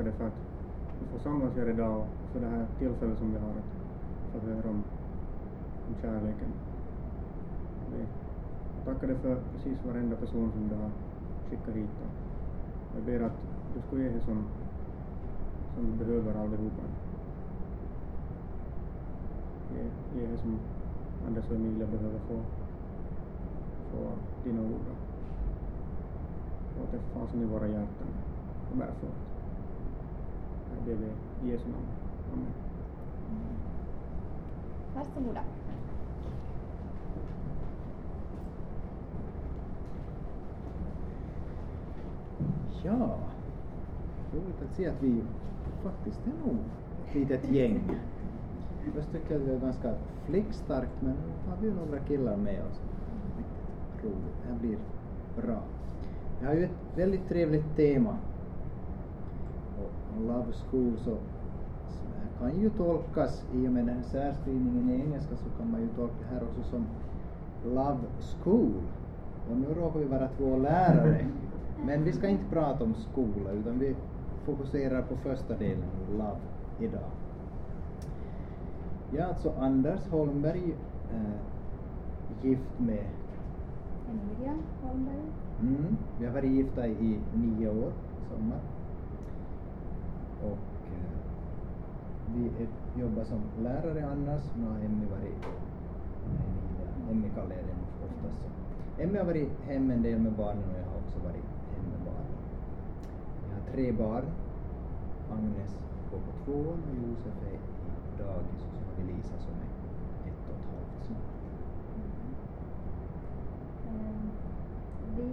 Herre, tackar dig för att vi får samlas här idag och för det här tillfället som vi har att få höra om, om kärleken. Vi tackar dig för precis varenda person som du har skickat hit. Och jag ber att du ska ge det som, som vi behöver allihopa. Ge, ge det som Anders och Emilia behöver få, få dina ord. Låt det fasen i våra hjärtan och bära frukt. Det vi i Jesu namn. Amen. Varsågoda. Ja, roligt att se att vi faktiskt är nog ett litet gäng. Först tycker jag att vi är ganska flickstarkt men nu har vi några killar med oss. Riktigt roligt. Det här blir bra. Vi har ju ett väldigt trevligt tema. Love School så, kan ju tolkas i och med den här särskrivningen i engelska så kan man ju tolka det här också som Love School. Och nu råkar vi vara två lärare. Men vi ska inte prata om skola utan vi fokuserar på första delen, Love, idag. Jag är alltså Anders Holmberg, äh, gift med Emilia Holmberg. Mm, vi har varit gifta i nio år i sommar. Och eh, vi är, jobbar som lärare annars. Nu har Emmy varit, Emmy kallar jag den oftast så. Emmy har varit hemma en del med barnen och jag har också varit hemma med barnen. Jag har tre barn. Agnes går på tvåan och Josef är i dagis och så har vi Lisa som är ett och ett halvt snart. Mm. Ehm, vi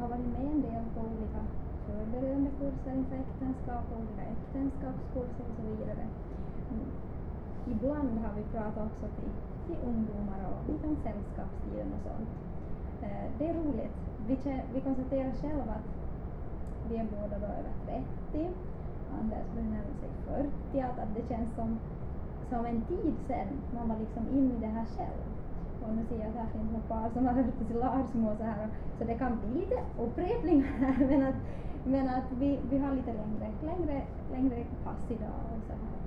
har varit med en del på olika förberedande kurser inför äktenskap, olika äktenskapskurser och så vidare. Mm. Ibland har vi pratat också till, till ungdomar och lite om sällskapstiden och sånt. Eh, Det är roligt. Vi, vi konstaterar själva att vi är båda då över 30. Anders börjar närma sig 40. Att, att det känns som, som en tid sen man var liksom inne i det här själv. Och nu ser jag att här finns några par som har hört till Larsmo och så här. Så det kan bli lite upprepningar här men att, men att vi, vi har lite längre, längre, längre pass idag och så här.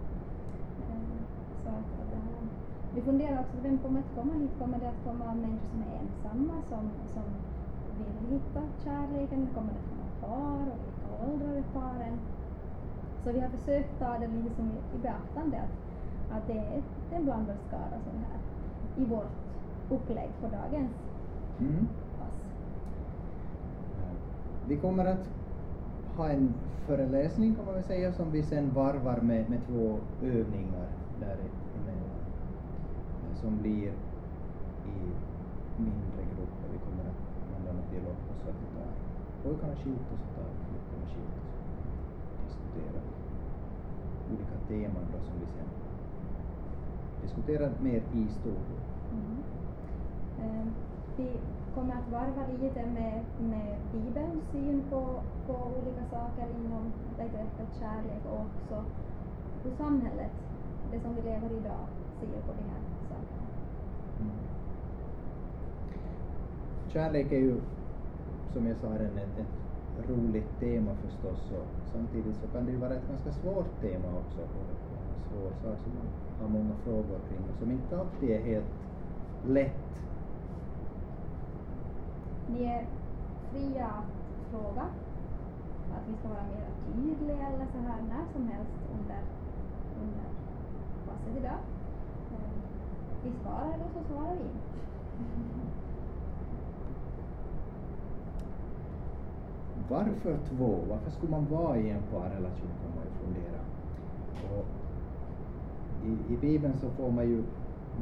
Eh, Så att, att det här, vi funderar också, vem kommer att komma hit? Kommer det att komma människor som är ensamma, som, som vill hitta kärleken? Kommer det att komma par och vilka åldrar är paren? Så vi har försökt ta det lite som i, i beaktande att, att det är en blandad skara som är här i vårt upplägg på dagens Mm. pass. Vi kommer att ha en föreläsning kan man väl säga som vi sen varvar med, med två övningar däremellan. Eh, som blir i mindre grupper. Vi kommer att bland annat dela upp oss så att vi tar pojkarna skilt och så tar flickorna skilt och så diskuterar vi olika teman då som vi sen diskuterar mer i studion. Mm. Eh, kommer att varva lite med, med Bibelns syn på, på olika saker inom begreppet kärlek och också hur samhället, det som vi lever idag, ser på de här sakerna. Mm. Kärlek är ju, som jag sa redan, ett, ett roligt tema förstås och samtidigt så kan det ju vara ett ganska svårt tema också och en svår sak som man har många frågor kring och som inte alltid är helt lätt. Ni är fria att fråga, att vi ska vara mer tydliga eller så här när som helst under, under passet idag. Ehm, vi svarar eller så svarar vi inte. Varför två? Varför skulle man vara i en parrelation kan man ju fundera. Och i, I Bibeln så får man ju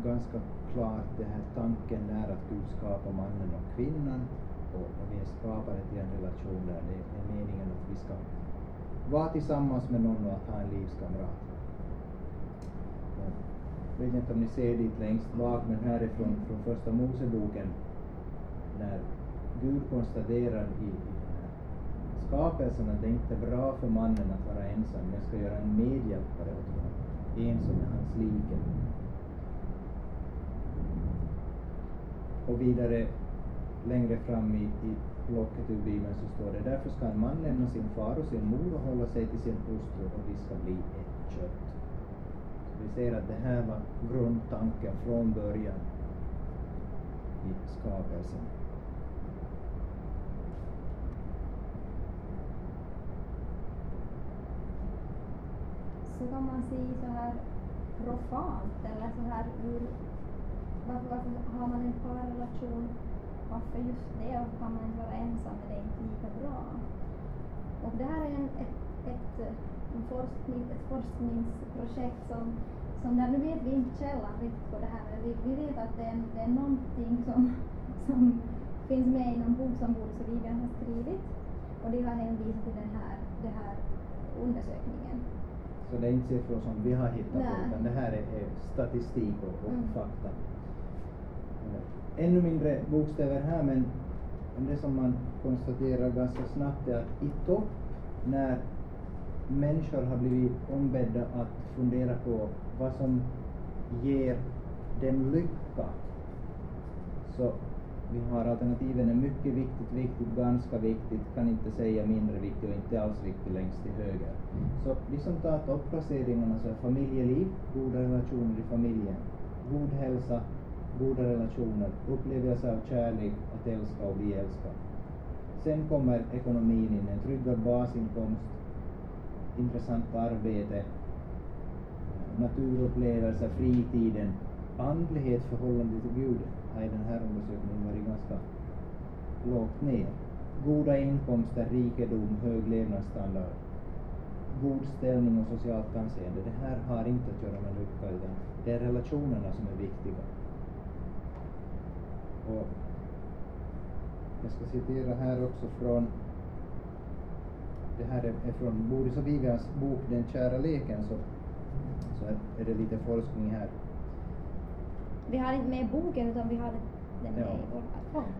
ganska klart den här tanken där att Gud skapar mannen och kvinnan och, och vi är skapade till en relation där det är meningen att vi ska vara tillsammans med någon och att ha en livskamrat. Jag vet inte om ni ser dit längst bak men här är från, från första Moseboken när Gud konstaterar i, skapelsen att det inte är bra för mannen att vara ensam. Jag ska göra en medhjälpare åt honom, en som är hans like. Och vidare längre fram i, i blocket ur Bibeln så står det därför ska en man lämna sin far och sin mor och hålla sig till sin hustru och de ska bli ett kött. Så vi ser att det här var grundtanken från början i skapelsen. Så kan man se så här profant eller så här ur varför, varför har man en parrelation? Varför just det? Och kan man inte vara ensam? Är det inte lika bra? Och det här är en, ett, ett, en forskning, ett forskningsprojekt som, som där nu vet vi inte källan riktigt på det här, men vi, vi vet att det är, det är någonting som, som finns med i någon bok som Boris och Vivian har skrivit och de har hänvisat till den här, den här undersökningen. Så det är inte siffror som vi har hittat på Nej. utan det här är, är statistik och, och Mm. fakta. Ännu mindre bokstäver här men men det som man konstaterar ganska snabbt är att i topp när människor har blivit ombedda att fundera på vad som ger dem lycka så vi har alternativen är mycket viktigt, viktigt, ganska viktigt, kan inte säga mindre viktigt och inte alls viktigt längst till höger. Så de som tar topplaceringarna så är familjeliv, goda relationer i familjen, god hälsa, goda relationer, upplevelse av kärlek, att älska och bli älskad. Sen kommer ekonomin in, en tryggad basinkomst, intressant arbete, eh, naturupplevelser, fritiden, andlighet, förhållande till Gud har i den här undersökningen varit ganska lågt ner. Goda inkomster, rikedom, hög levnadsstandard, god ställning och socialt anseende. Det här har inte att göra med lycka utan det är relationerna som är viktiga. Och jag ska citera här också från det här är, från Boris och Vivians bok Den kära leken så, så är, är det lite forskning här. Vi har inte med boken utan vi har den med Ja. i vår plattform.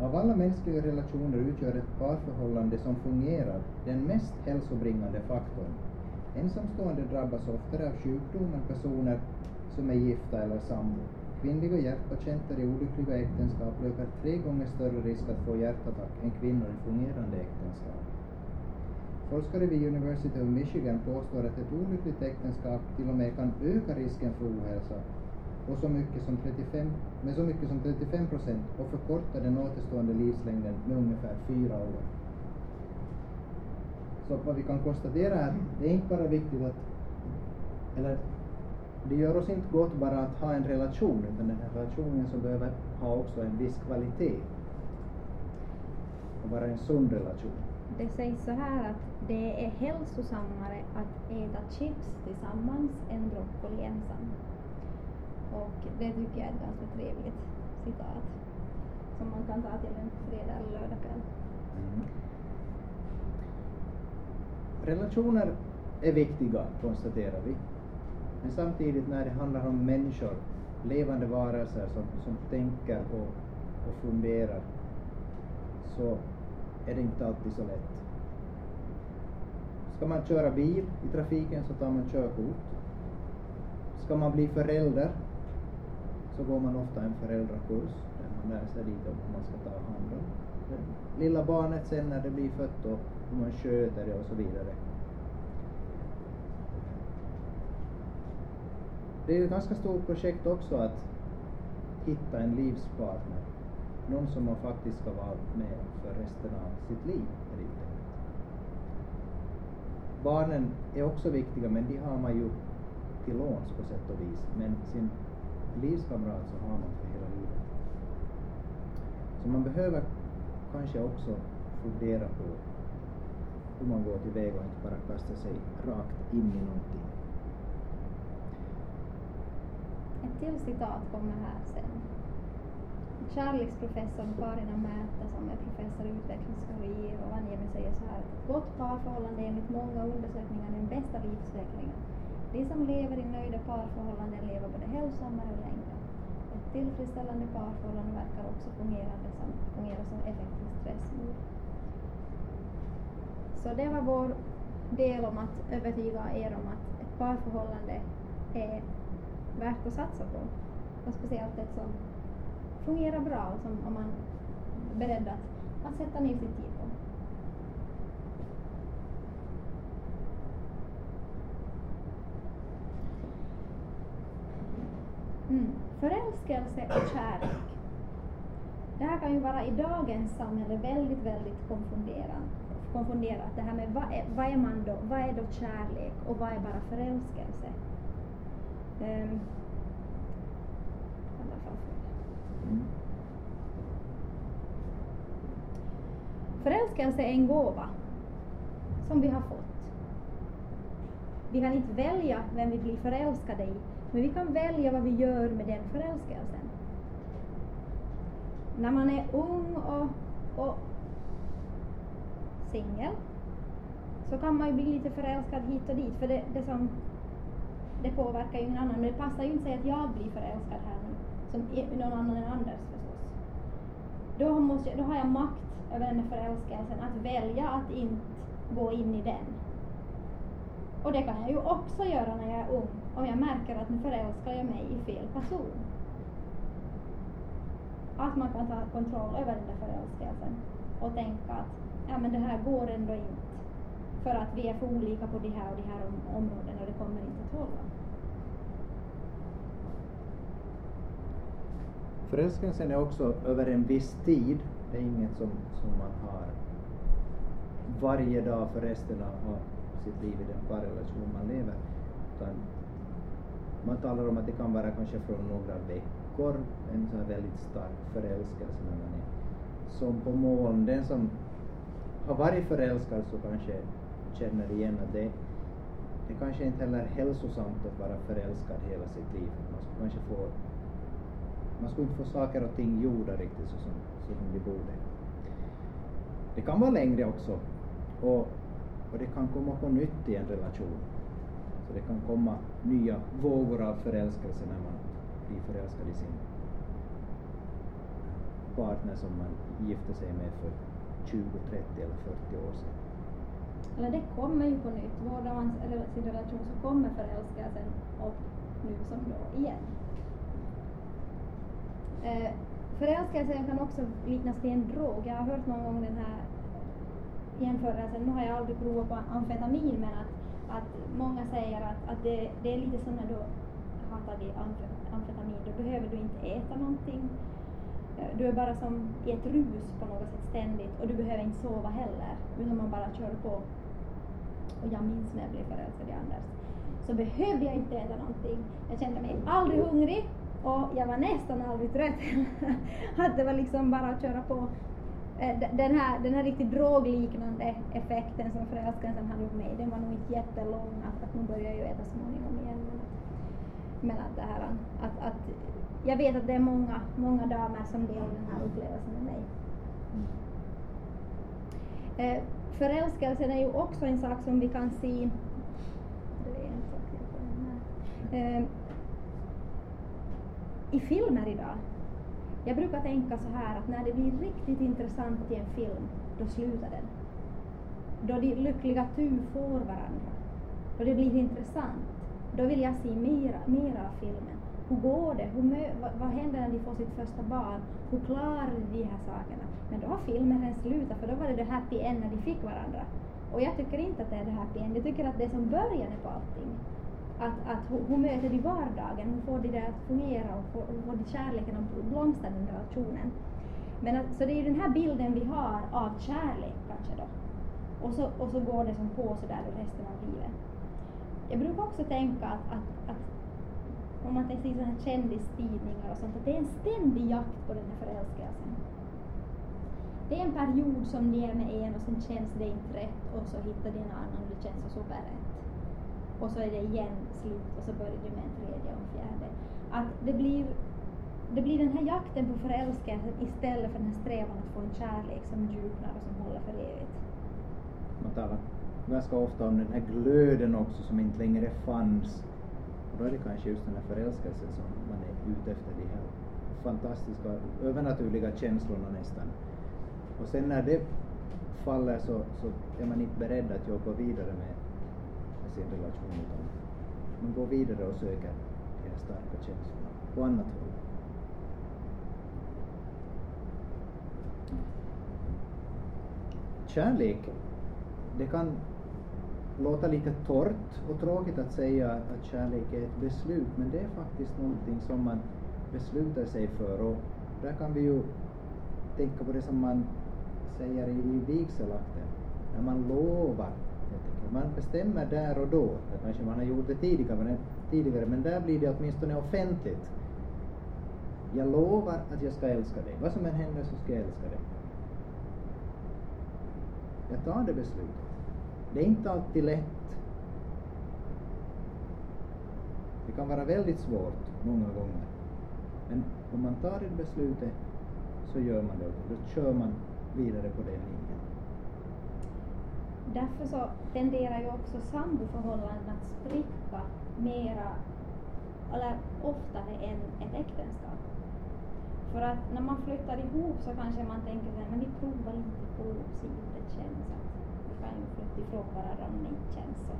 Av alla mänskliga relationer utgör ett parförhållande som fungerar den mest hälsobringande faktorn. Ensamstående drabbas oftare av sjukdom än personer som är gifta eller sambo. Kvinnliga hjärtpatienter i olyckliga äktenskap löper tre gånger större risk att få hjärtattack än kvinnor i fungerande äktenskap. Forskare vid University of Michigan påstår att ett olyckligt äktenskap till och med kan öka risken för ohälsa och så mycket som 35, med så mycket som 35 procent och förkorta den återstående livslängden med ungefär fyra år. Så vad vi kan konstatera är att det är inte bara viktigt att, eller det gör oss inte gott bara att ha en relation, utan den här relationen så behöver ha också en viss kvalitet och vara en sund relation. Det sägs så här att det är hälsosammare att äta chips tillsammans än broccoli ensam. Och det tycker jag är ett ganska trevligt citat som man kan ta till en fredag eller lördagkväll. Relationer är viktiga, konstaterar vi. Men samtidigt när det handlar om människor, levande varelser som, som tänker och, och funderar, så är det inte alltid så lätt. Ska man köra bil i trafiken så tar man körkort. Ska man bli förälder så går man ofta en föräldrakurs där man lär sig lite om hur man ska ta hand om det lilla barnet sen när det blir fött och hur man sköter det och så vidare. Det är ju ett ganska stort projekt också att hitta en livspartner. Någon som man faktiskt ska vara med för resten av sitt liv. Barnen är också viktiga men de har man ju till låns på sätt och vis. Men sin livskamrat så har man för hela livet. Så man behöver kanske också fundera på hur man går tillväga och inte bara kasta sig rakt in i någonting. Ett till citat kommer här sen. Kärleksprofessorn Karina Märta som är professor i utvecklingsteori i Rovaniemi säger så här att ett gott parförhållande är enligt många undersökningar den bästa livsutvecklingen. De som lever i nöjda parförhållanden lever både hälsosammare och längre. Ett tillfredsställande parförhållande verkar också fungerande som, fungera som effektiv stressmord. Så det var vår del om att övertyga er om att ett parförhållande är värt att satsa på. Och speciellt ett som fungerar bra och som om man är beredd att, att sätta ner sin tid på. Mm. Förälskelse och kärlek. Det här kan ju vara i dagens samhälle väldigt, väldigt konfunderat. konfunderat det här med vad är, vad är man då, vad är då kärlek och vad är bara förälskelse? Um, mm. Förälskelse är en gåva som vi har fått. Vi kan inte välja vem vi blir förälskade i, men vi kan välja vad vi gör med den förälskelsen. När man är ung och, och singel så kan man ju bli lite förälskad hit och dit för det, det, som, det påverkar ju ingen annan. Men det passar ju inte sig att jag blir förälskad här nu, som någon annan än Anders förstås. Då, måste, då har jag makt över den här förälskelsen att välja att inte gå in i den. Och det kan jag ju också göra när jag är ung, om jag märker att nu förälskar jag mig i fel person. Att man kan ta kontroll över den där förälskelsen och tänka att ja men det här går ändå inte för att vi är för olika på de här och de här områdena och det kommer inte att hålla. Förälskelsen är också över en viss tid. Det är inget som, som man har varje dag för resten av sitt liv i den parrelation man lever. Utan man talar om att det kan vara kanske från några veckor, en sån här väldigt stark förälskelse när man är som på moln. Den som har varit förälskad så kanske känner igen att det, det kanske inte heller är hälsosamt att vara förälskad hela sitt liv. Man skulle kanske få, man skulle inte få saker och ting gjorda riktigt så som, så som de borde. Det kan vara längre också och, och det kan komma på nytt i en relation. Så det kan komma nya vågor av förälskelse när man blir förälskad i sin partner som man gifte sig med för 20, 30 eller 40 år sedan. Eller det kommer ju på nytt. Vårdar man sin relation så kommer förälskelsen upp nu som då igen. Eh, förälskelsen kan också liknas vid en drog. Jag har hört någon gång den här jämförelsen, nu har jag aldrig provat på amfetamin men att, att många säger att, att det, det är lite som när du har tagit amfetamin, då behöver du inte äta någonting, Eh, du är bara som i ett rus på något sätt ständigt och du behöver inte sova heller, utan man bara kör på. Och jag minns när jag blev förälskad i Anders, så behövde jag inte äta någonting. Jag kände mig aldrig hungrig och jag var nästan aldrig trött Att det var liksom bara att köra på. Eh, den här, den här riktigt drogliknande effekten som förälskelsen hade gjort mig, den var nog inte jättelång, att, att nu börjar jag ju äta småningom igen. Men, men att det här att, att jag vet att det är många, många damer som delar den här upplevelsen med mig. Eh, förälskelsen är ju också en sak som vi kan se eh, i filmer idag. Jag brukar tänka så här att när det blir riktigt intressant i en film, då slutar den. Då de lyckliga tu får varandra, då det blir intressant, då vill jag se mera, mera av filmen hur går det? Hur vad, vad, händer när de får sitt första barn? Hur klarar de de här sakerna? Men då har filmen redan slutat för då var det det happy end när de fick varandra. Och jag tycker inte att det är det happy end, jag tycker att det är som början på allting. Att, att hur, hur möter de vardagen? Hur får de det att fungera? Och får, hur får de kärleken att blomstra den relationen? Men att, så det är ju den här bilden vi har av kärlek kanske då. Och så, och så går det som på sådär resten av livet. Jag brukar också tänka att, att, att om man tänker sådana här kändistidningar och sånt, att det är en ständig jakt på den här förälskelsen. Det är en period som ni är med en och sen känns det inte rätt och så hittar du en annan och det känns så superrätt. Och så är det igen slut och så börjar du med en tredje och en fjärde. Att det blir, det blir den här jakten på förälskelsen istället för den här strävan att få en kärlek som djupnar och som håller för evigt. Man talar ganska ofta om den här glöden också som inte längre fanns då är det kanske just den här förälskelsen som man är ute efter, de här fantastiska, övernaturliga känslorna nästan. Och sen när det faller så, så är man inte beredd att jobba vidare med, med sin relation utan man går vidare och söker de här starka känslorna på annat håll. Kärlek, det kan låta lite torrt och tråkigt att säga att kärlek är ett beslut, men det är faktiskt någonting som man beslutar sig för och där kan vi ju tänka på det som man säger i, i vigselakten, när man lovar. Man bestämmer där och då, kanske man har gjort det tidigare tidigare, men där blir det åtminstone offentligt. Jag lovar att jag ska älska dig. Vad som än händer så ska jag älska dig. Jag tar det beslutet. Det är inte alltid lätt. Det kan vara väldigt svårt många gånger. Men om man tar det beslutet så gör man det och då kör man vidare på den linjen. Därför så tenderar ju också samboförhållanden att spricka mera, eller oftare än ett äktenskap. För att när man flyttar ihop så kanske man tänker sig, men vi provar lite på och ser hur det känns själv och flytta ifrån varandra om det inte känns så.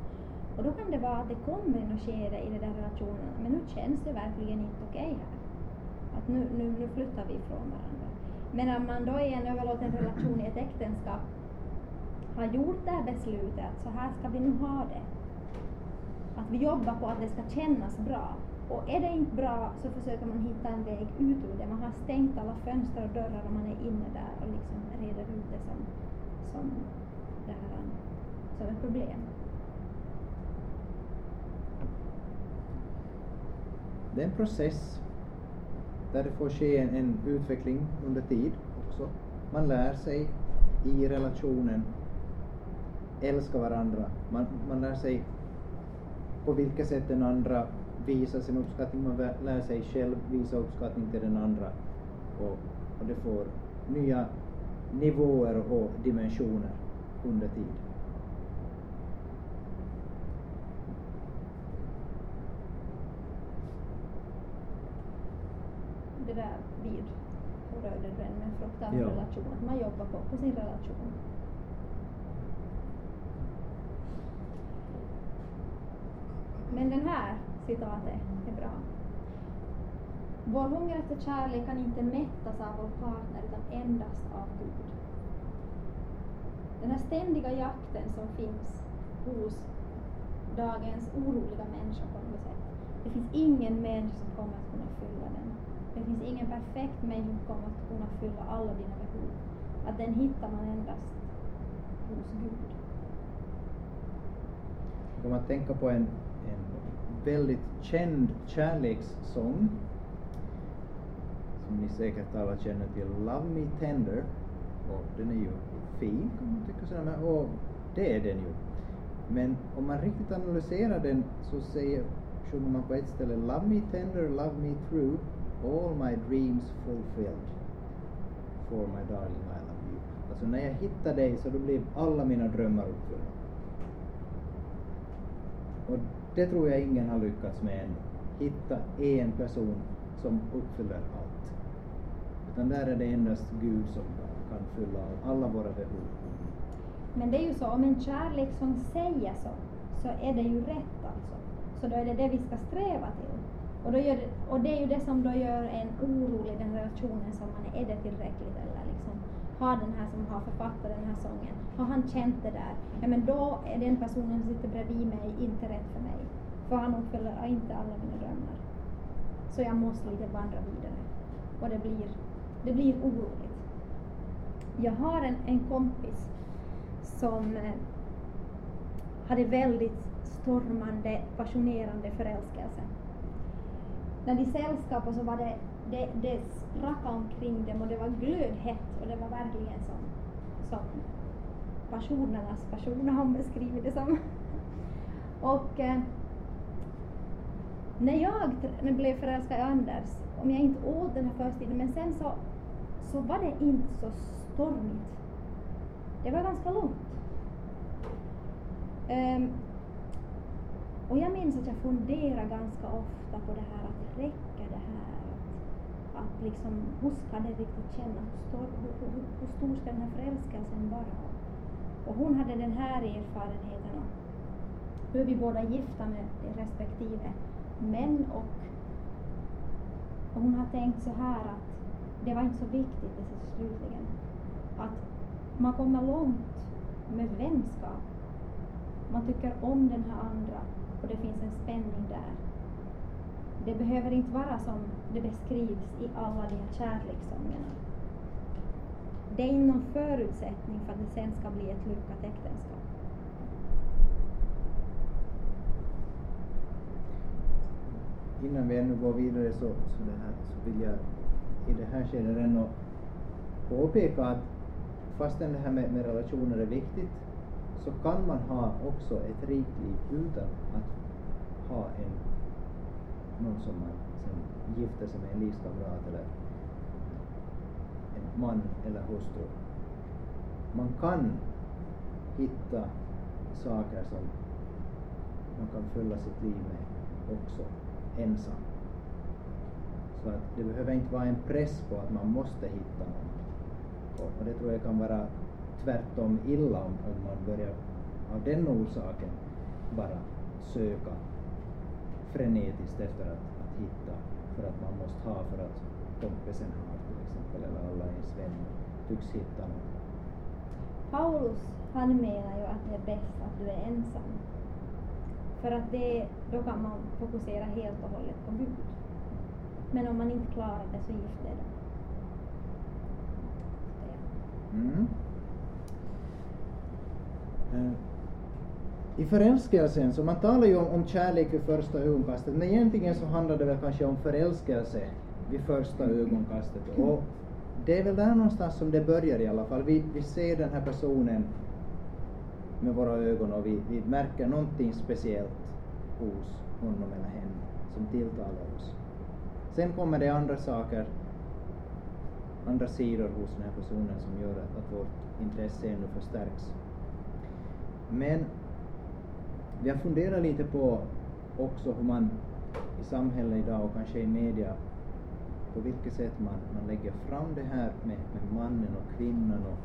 Och då kan det vara att det kommer något skede i den där relationen, men nu känns det verkligen inte okej här. Att nu, nu, nu flyttar vi ifrån varandra. Men om man då i en överlåten relation i ett äktenskap har gjort det här beslutet att så här ska vi nu ha det. Att vi jobbar på att det ska kännas bra. Och är det inte bra så försöker man hitta en väg ut ur det. Man har stängt alla fönster och dörrar och man är inne där och liksom reder ut det som, som, som ett problem. Det är en process där det får ske en, en utveckling under tid också. Man lär sig i relationen älska varandra. Man, man lär sig på vilket sätt den andra visar sin uppskattning, man lär sig själv visa uppskattning till den andra och, och det får nya nivåer och dimensioner under tid. Det där vid rörde du en med frukt av Ja. relation, att man jobbar på, på sin relation. Men den här citatet är bra. Vår hunger efter kärlek kan inte mättas av vår partner utan endast av Gud. Den här ständiga jakten som finns hos dagens oroliga människor på något sätt. Det finns ingen människa som kommer att kunna fylla den. Det finns ingen perfekt människa som kommer att kunna fylla alla dina behov. Att den hittar man endast hos Gud. Jag kommer att tänka på en, en väldigt känd kärlekssång som ni säkert alla känner till, Love Me Tender. Och den är ju fin kan man tycka sådär, men, och det är den ju. Men om man riktigt analyserar den så säger, sjunger man på ett ställe Love me tender, love me through, all my dreams fulfilled. For my darling I love you. Alltså när jag hittar dig så då blir alla mina drömmar uppfyllda. Och det tror jag ingen har lyckats med än. Hitta en person som uppfyller allt. Utan där är det endast Gud som kan fylla alla våra behov. Men det är ju så, om en kärlek som säger så, så är det ju rätt alltså. Så då är det det vi ska sträva till. Och, då gör det, och det är ju det som då gör en orolig, den relationen som man är, är det tillräckligt eller liksom, har den här som har författat den här sången, har han känt det där, ja men då är den personen som sitter bredvid mig inte rätt för mig. För han uppfyller inte alla mina drömmar. Så jag måste lite vandra vidare. Och det blir, det blir oroligt. Jag har en, en kompis som eh, hade väldigt stormande, passionerande förälskelse. När de sällskapade så var det, det, det sprack omkring dem och det var glödhett och det var verkligen som, som passionernas passioner har hon beskrivit det som. Och eh, när jag blev förälskad i Anders, om jag inte åt den här förstiden, men sen så, så var det inte så stormigt. Det var ganska lugnt. Um, och jag minns att jag funderade ganska ofta på det här att räcker det här? Att, att liksom, hur ska det riktigt kännas? Hur, stor, hur, hur, hur stor ska den här förälskelsen vara? Och hon hade den här erfarenheten och hur vi båda gifta med respektive män och, och hon har tänkt så här att det var inte så viktigt det så slutligen. Att man kommer långt med vänskap. Man tycker om den här andra och det finns en spänning där. Det behöver inte vara som det beskrivs i alla de här kärlekssångerna. Det är inte någon förutsättning för att det sen ska bli ett lyckat äktenskap. Innan vi ännu går vidare så, så, det här, så vill jag i det här skedet ändå påpeka att fastän det här med, med relationer är viktigt så kan man ha också ett rikt liv utan att ha en, någon som man sen gifter sig med, en livskamrat eller en man eller hustru. Man kan hitta saker som man kan fylla sitt liv med också ensam. Så att det behöver inte vara en press på att man måste hitta någon. Och, det tror jag kan vara tvärtom illa om man börjar av den orsaken bara söka frenetiskt efter att, att hitta för att man måste ha för att kompisen har till exempel eller alla ens vänner tycks hitta någon. Paulus, han menar ju att det är bäst att du är ensam. För att det, då kan man fokusera helt och hållet på Gud. Men om man inte klarar det så gift är det. Mm. I förälskelsen, så man talar ju om, om kärlek vid första ögonkastet, men egentligen så handlar det väl kanske om förälskelse vid första ögonkastet. Och det är väl där någonstans som det börjar i alla fall. Vi, vi ser den här personen med våra ögon och vi, vi märker någonting speciellt hos honom eller henne som tilltalar oss. Sen kommer det andra saker, andra sidor hos den här personen som gör att, att vårt intresse ännu förstärks. Men vi har funderat lite på också hur man i samhället idag och kanske i media på vilket sätt man, man lägger fram det här med, med mannen och kvinnan och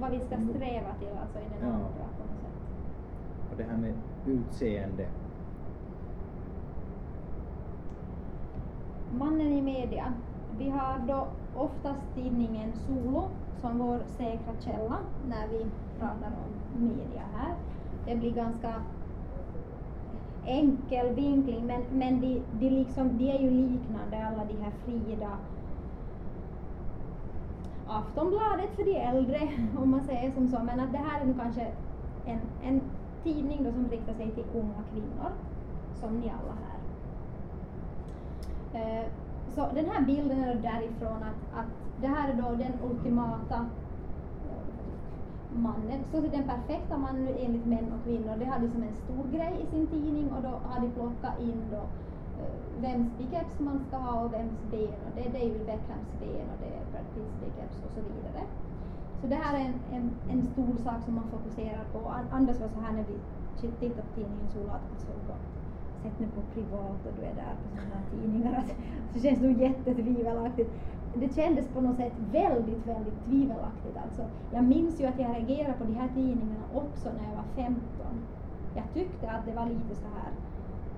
Vad vi ska sträva till alltså i den Ja. andra på något sätt. och det här med utseende. Mannen i media. Vi har då oftast tidningen Solo som vår säkra källa när vi pratar om media här. Det blir ganska enkel vinkling men, men de, de, liksom, de är ju liknande alla de här Frida Aftonbladet för de äldre om man säger som så men att det här är nu kanske en, en tidning då som riktar sig till unga kvinnor som ni alla här. Eh, Så den här bilden är därifrån att, att det här är då den ultimata mannen, så den perfekta mannen enligt män och kvinnor. Det hade som liksom en stor grej i sin tidning och då har de plockat in då eh, vems biceps man ska ha och vems ben och det är David Beckhams ben och det är Brad Pitts biceps och så vidare. Så det här är en, en, en stor sak som man fokuserar på. Anders var så här när vi tittade på tidningen Sola att alltså, sätt nu på privat och du är där på sådana här tidningar. så det känns nog jättetvivelaktigt. Det kändes på något sätt väldigt, väldigt tvivelaktigt alltså. Jag minns ju att jag reagerade på de här tidningarna också när jag var 15. Jag tyckte att det var lite så här.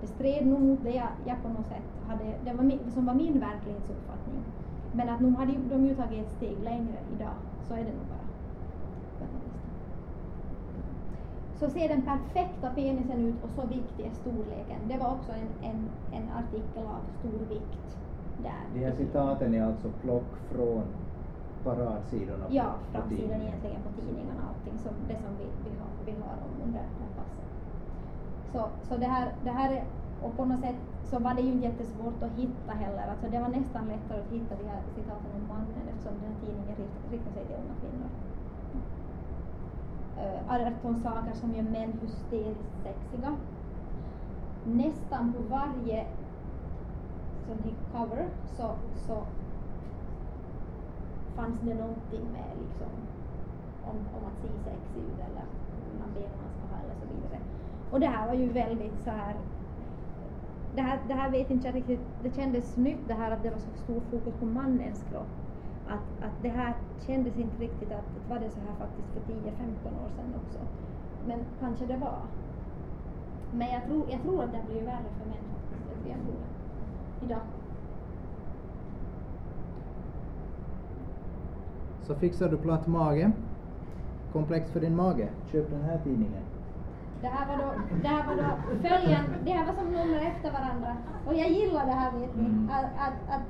Det stred nog mot det jag, jag på något sätt hade, det var min, som var min verklighetsuppfattning. Men att nu hade de ju tagit ett steg längre idag, så är det nog bara. Så ser den perfekta penisen ut och så viktig är storleken. Det var också en, en, en artikel av stor vikt där. De här citaten är alltså plock från paradsidorna på- Ja, på framsidan egentligen på tidningarna, allting som, det som vi, vi, har, vi har om under det här passet. Så, så det, här, det här är, och på något sätt så var det ju inte jättesvårt att hitta heller, alltså det var nästan lättare att hitta de här citaten om mannen eftersom den här tidningen rikt- riktar sig till unga kvinnor. Uh, 18 saker som gör män hysteriskt sexiga. Nästan på varje som här cover så, så fanns det någonting med liksom om, om att se sexig ut eller hur man ber man ska ha eller så vidare. Och det här var ju väldigt så här det här, det här vet inte jag riktigt, det kändes nytt det här att det var så stor fokus på mannens kropp. Att, att det här kändes inte riktigt att, att var det så här faktiskt för 10-15 år sedan också. Men kanske det var. Men jag tror, jag tror att det blir värre för män faktiskt. Jag tror det. Idag. Så fixar du platt mage. komplex för din mage, köp den här tidningen. Det här var då, det här var då följande, det här var som nummer efter varandra. Och jag gillar det här vet ni, Mm. att, att, att,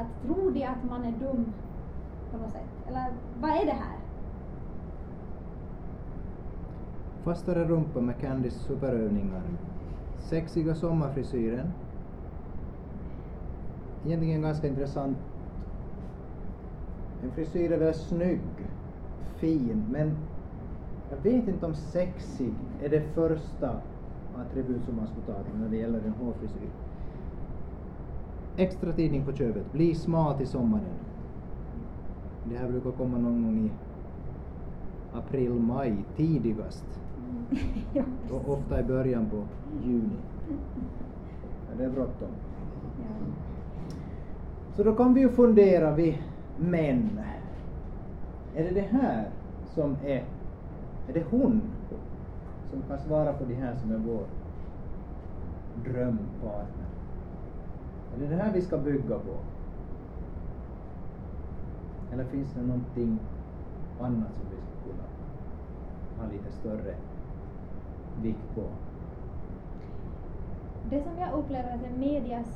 att tro det att man är dum på något sätt. Eller vad är det här? Fastare rumpa med Candys superövningar. Sexiga sommarfrisyren. Egentligen ganska intressant. En frisyr är väl snygg, fin, men jag vet inte om sexig är det första attribut som man skulle ta till när det gäller en hårfrisyr. Extra tidning på köpet. Bli smal till sommaren. Det här brukar komma någon gång i april, maj tidigast. Och ofta i början på juni. Ja, det är bråttom. Ja. Så då kan vi ju fundera, vi män. Är det det här som är, är det hon som kan svara på det här som är vår drömpartner? Är det det här vi ska bygga på? Eller finns det någonting annat som vi skulle kunna ha lite större vikt på? Det som jag upplever att är medias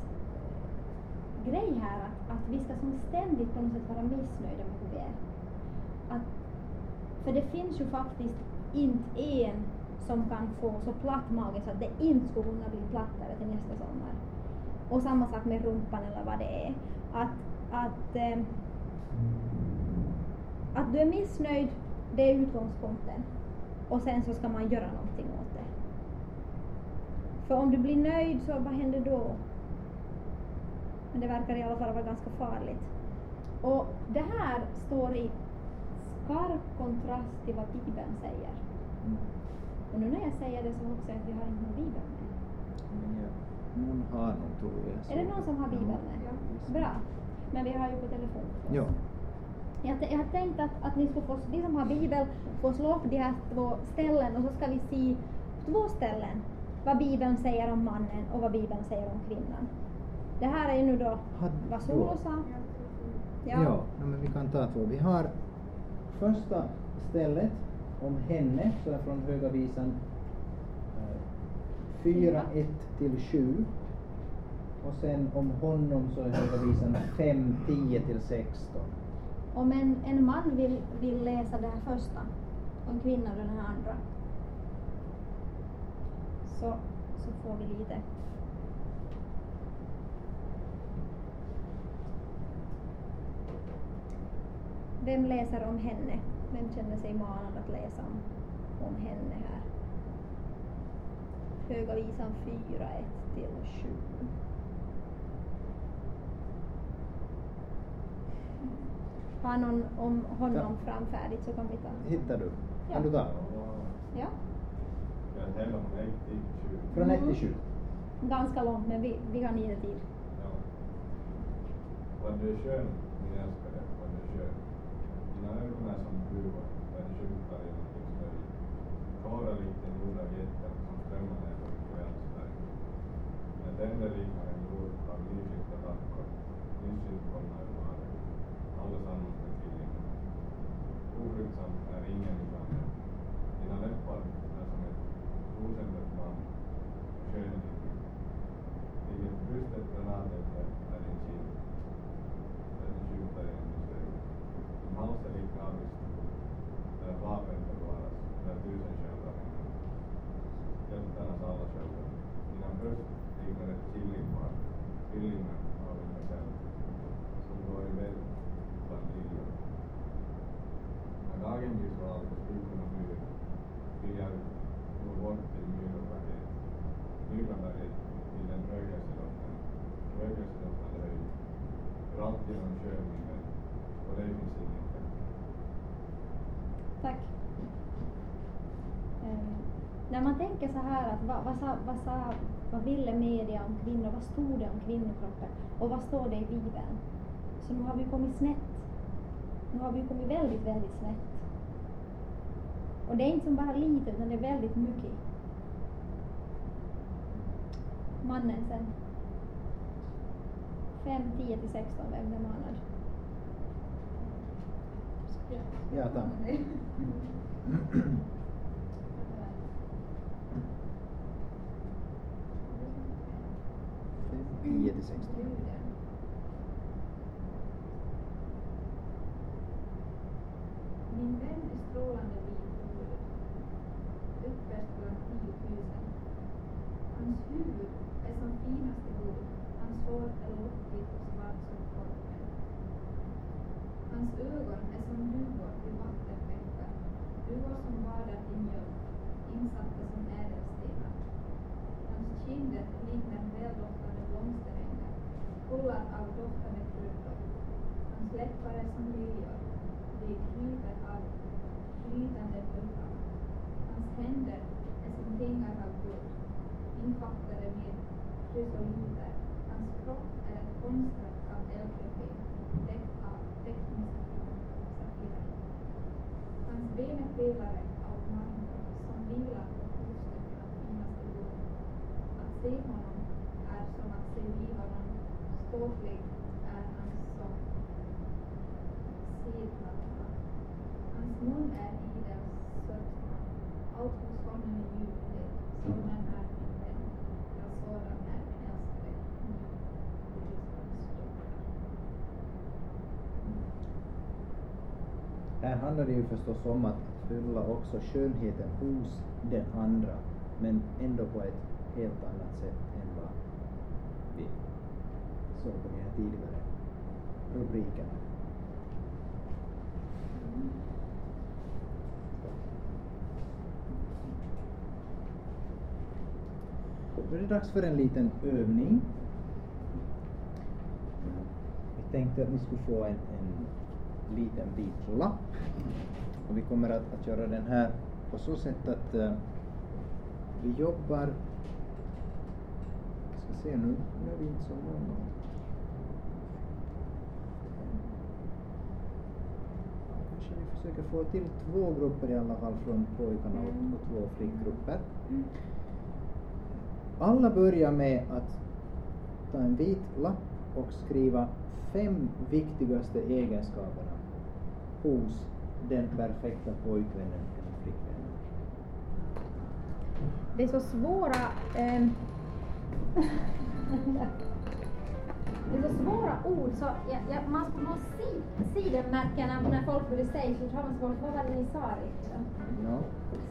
grej här, att, att vi ska som ständigt på något sätt vara missnöjda med hur vi är. Att, för det finns ju faktiskt inte en som kan få så platt mage så att det inte skulle kunna bli plattare till nästa sommar. Och samma sak med rumpan eller vad det är. Att, att, eh, att du är missnöjd, det är utgångspunkten. Och sen så ska man göra någonting åt det. För om du blir nöjd, så vad händer då? Men det verkar i alla fall vara ganska farligt. Och det här står i skarp kontrast till vad Bibeln säger. Mm. Och nu när jag säger det så hoppas jag att vi har inte någon Bibel med. Men jag, någon har nog tror jag. Är det någon som har Bibeln med? Ja. Bra. Men vi har ju på telefon förstås. Ja. Jag, jag har tänkt att, att ni ska få, ni som har Bibel, får slå upp de här två ställen och så ska vi se två ställen vad Bibeln säger om mannen och vad Bibeln säger om kvinnan. Det här är nu då vad Solo då? sa. Ja, ja men vi kan ta två. Vi har första stället om henne, så är från Höga Visan eh, 4, 1 till 7. Och sen om honom så är Höga Visan 5, 10 till 16. Om en, en man vill, vill läsa det här första och en kvinna den här andra så, så får vi lite Vem läser om henne? Vem känner sig manad att läsa om, om henne här? Höga visan 4, 1 till 7. Har någon om honom framfärdigt så kan vi ta. Hittar du? Ja. Kan du ta? Ja, från 1 till 20. Från 1 Mm. 7. ganska långt men vi, vi har lite tid. Ja. Vad du är skön, min älskade, vad du är skön. Dina ögon är som gruvor, där det skymtar i någonting smörj. Klara likt en jord av jätter som strömmar ner på kvällsberg. Med tänder liknar en jord av nyskickta tackor, nyss utkomna ur magen. Allesammans med tvillingar. Ofruktsamt är ingen utan er. Dina läppar är som ett rosenrött band, och skön är din rygg. Ligger bröstet granatälter är din kind, där den skjuter genom din slöjd. Din hals är lik navelstol, där vapen förvaras, där tusen sköldar hänger. Hjältarnas alla sköldar. Dina bröst liknar ett killingpar, tvillingar av en gasell, som går i väg bland liljor. När dagen blir sval och skuggorna flyr, vill jag gå bort till Myroberget, Myroberget till den rökelsedoften, rökelsedoftande höjd. För alltid någon skön minne, och det finns ingen fläck. Tack. Um, när man tänker så här att vad, vad, sa, vad, sa, vad ville media om kvinnor, vad stod det om kvinnokroppen och vad står det i Bibeln? Så nu har vi kommit snett. Nu har vi kommit väldigt, väldigt snett. Och det är inte som bara lite utan det är väldigt mycket. Mannen sen. 5, 10 till 16, varje månad. Ja, tack. Tio till sexton. Min vän är strålande vit röd, uppväxt bland tiotusen. Hans huvud är som finaste guld, hans hår är lockigt och svart som korpen. Hans ögon är som duvor vid vattenbäckar, duvor som badar i mjölk, insatta som ädelstenar. Hans kinder liknar väldoftande blomsterängar, fulla av doftande kryddor. Hans läppar är som liljor, de kryper av flytande bubblor. Hans händer är som fingrar av guld, infattade med krysoliter. Hans kropp är ett konstverk av eldgrafit, täckt av tekniska safirer. Hans ben pelare av marmor som vilar på fostret att finnas i guld. Att se honom är som att se livanon, ståtlig är han som Sidplattorna. Hans mun är idel sötma, allt hos honom är ljuvligt, sådan är min vän, ja sådan är min älskade. Här handlar det ju förstås om att fylla också skönheten hos den andra, men ändå på ett helt annat sätt än vad vi såg på de här tidigare rubrikerna. Då är det dags för en liten övning. Vi tänkte att ni skulle få en, en liten bit lapp. Och vi kommer att, att göra den här på så sätt att eh, vi jobbar... Jag ska se nu, nu är vi inte så många. Kanske vi försöker få till två grupper i alla fall från pojkarna och, och två flickgrupper. Alla börjar med att ta en vit lapp och skriva fem viktigaste egenskaperna hos den perfekta pojkvännen eller flickvännen. Det är så svåra... ehm, det är så svåra ord så jag, jag, man skulle nog se, se de märkena när folk börjar säga så tror man svårt, vad var det ni sa? Ja.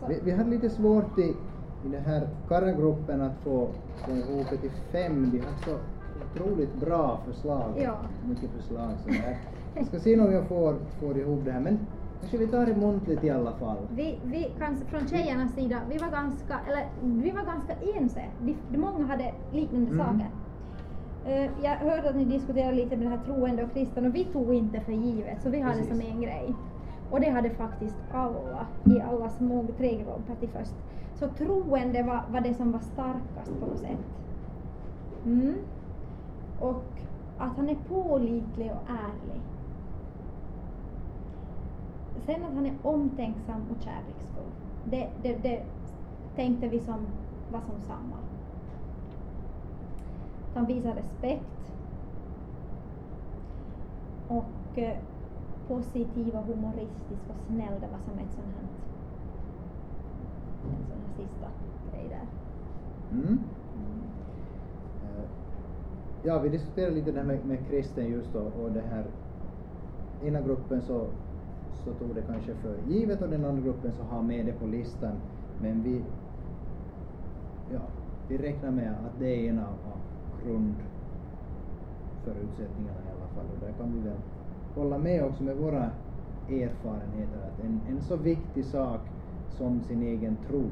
Så- Vi, vi hade lite svårt i, i den här karagruppen att få, få ihop det till fem. De har så otroligt bra förslag. Ja. Mycket förslag så här. Jag ska se om jag får, får ihop det här men kanske vi tar det muntligt i alla fall. Vi, vi kanske från tjejernas sida, vi var ganska, eller vi var ganska ense. De, många hade liknande Mm. saker. Eh, jag hörde att ni diskuterade lite med det här troende och kristen och vi tog inte för givet så vi hade Precis. som en grej. Och det hade faktiskt alla i alla små tre grupper till först. Så troende var, var det som var starkast på något sätt. Mm. Och att han är pålitlig och ärlig. Sen att han är omtänksam och kärleksfull. Det, det, det tänkte vi som var som samma. Att han visar respekt. Och eh, positiv och humoristisk och snäll. Det var som ett sånt här, en sån här sista grej där. Mm. Eh, ja, vi diskuterade lite det här med, med kristen just och, och det här. Ena gruppen så, så tog det kanske för givet och den andra gruppen så har med det på listan. Men vi, ja, vi räknar med att det är en av, grundförutsättningarna i alla fall och där kan vi väl hålla med också med våra erfarenheter att en, en så viktig sak som sin egen tro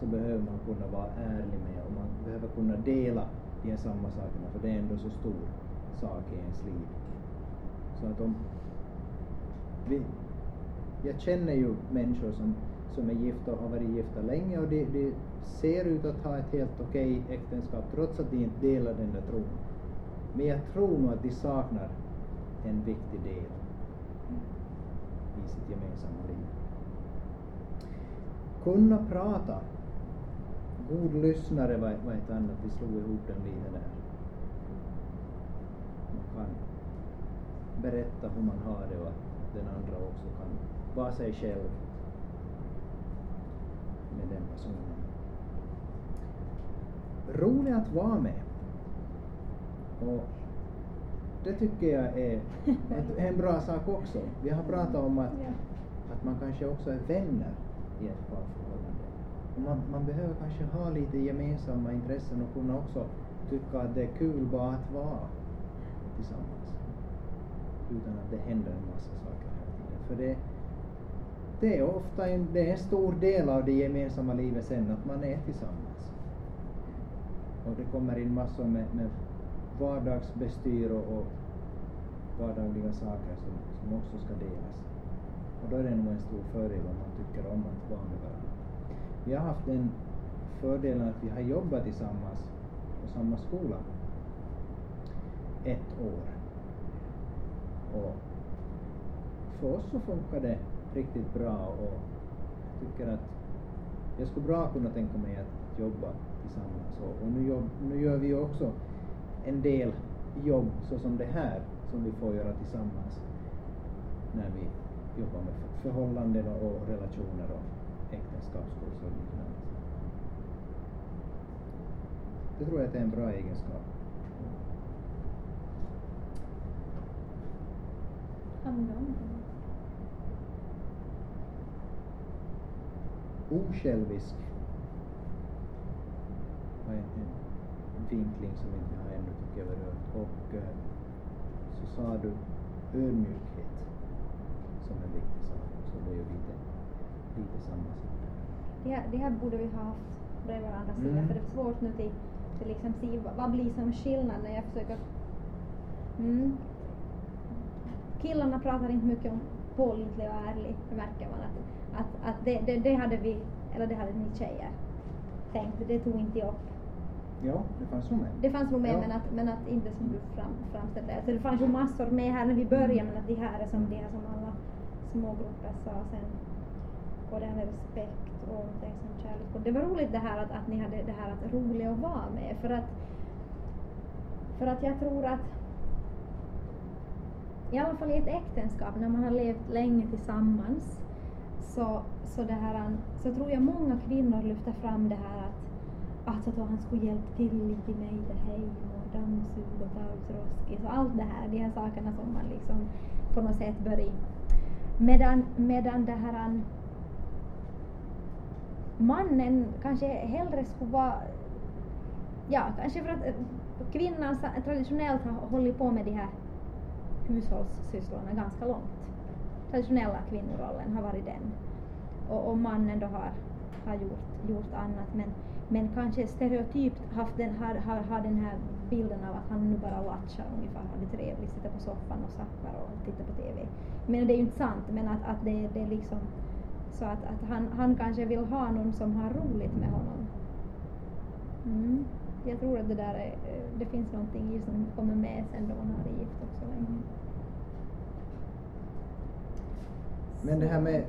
så behöver man kunna vara ärlig med och man behöver kunna dela de här samma sakerna för det är ändå så stor sak i ens liv. Så att om vi, jag känner ju människor som, som är gifta och har varit gifta länge och de, de ser ut att ha ett helt okej äktenskap trots att de inte delar den där tron. Men jag tror nog att de saknar en viktig del i sitt gemensamma liv. Kunna prata. God lyssnare var, var ett annat, vi slog ihop den lite där. Man kan berätta hur man har det och att den andra också kan vara sig själv med den personen. Rolig att vara med. Och det tycker jag är en bra sak också. Vi har pratat om att, att man kanske också är vänner i ett parförhållande. Man, man behöver kanske ha lite gemensamma intressen och kunna också tycka att det är kul bara att vara tillsammans. Utan att det händer en massa saker hela tiden. För det, det är ofta en, det är en stor del av det gemensamma livet sen att man är tillsammans. Och det kommer in massor med, med vardagsbestyr och, och vardagliga saker som, som också ska delas. Och då är det nog en stor fördel om man tycker om att vara med varandra. Vi har haft den fördelen att vi har jobbat tillsammans på samma skola ett år. Och för oss så funkar det riktigt bra och tycker att jag skulle bra kunna tänka mig att jobba tillsammans och, och nu, jobb, nu gör vi ju också en del jobb såsom det här som vi får göra tillsammans när vi jobbar med förhållanden och, relationer och äktenskapskurser och liknande. Det tror jag att det är en bra egenskap. Handlar Osjälvisk en vinkling som inte jag har ännu tycker jag berört. Och eh, så sa du ödmjukhet som en viktig sak. Så det är ju lite, lite samma sak. Det här, det här borde vi ha haft bredvid varandra sidor Mm. för det är svårt nu till, till liksom se vad, vad blir som skillnad när jag försöker mm. Killarna pratar inte mycket om pålitlig och ärlig, det märker man att, att, att det, det, det hade vi, eller det hade ni tjejer tänkt, det tog inte jag upp. Ja, det fanns nog med. Det fanns nog med Ja. men, att, men att inte som du fram, framställde det. Så det fanns ju massor med här när vi började men att de här är som de här som alla smågrupper sa sen. Och det här med respekt och omtänksam kärlek. Och det var roligt det här att, att ni hade det här att roliga att vara med för att för att jag tror att i alla fall i ett äktenskap när man har levt länge tillsammans så, så, det här, så tror jag många kvinnor lyfter fram det här att Alltså att han skulle hjälpa till lite i mig det hej och dammsuga och ta ut roskis och allt det här, de här sakerna som man liksom på något sätt bör i. Medan, medan det här mannen kanske hellre skulle vara, ja kanske för att eh, kvinnan traditionellt har hållit på med de här hushållssysslorna ganska långt. Traditionella kvinnorollen har varit den. Och, och mannen då har, har gjort, gjort annat men, men kanske stereotypt haft den, har, har, har den här bilden av att han nu bara latchar ungefär, har det trevligt, sitter på soffan och zappar och tittar på TV. Men det är ju inte sant, men att, att det, det är liksom så att, att han, han kanske vill ha någon som har roligt med honom. Mm. Jag tror att det där är, eh, det finns någonting i som kommer med sen då man har det gift också länge. Men det här med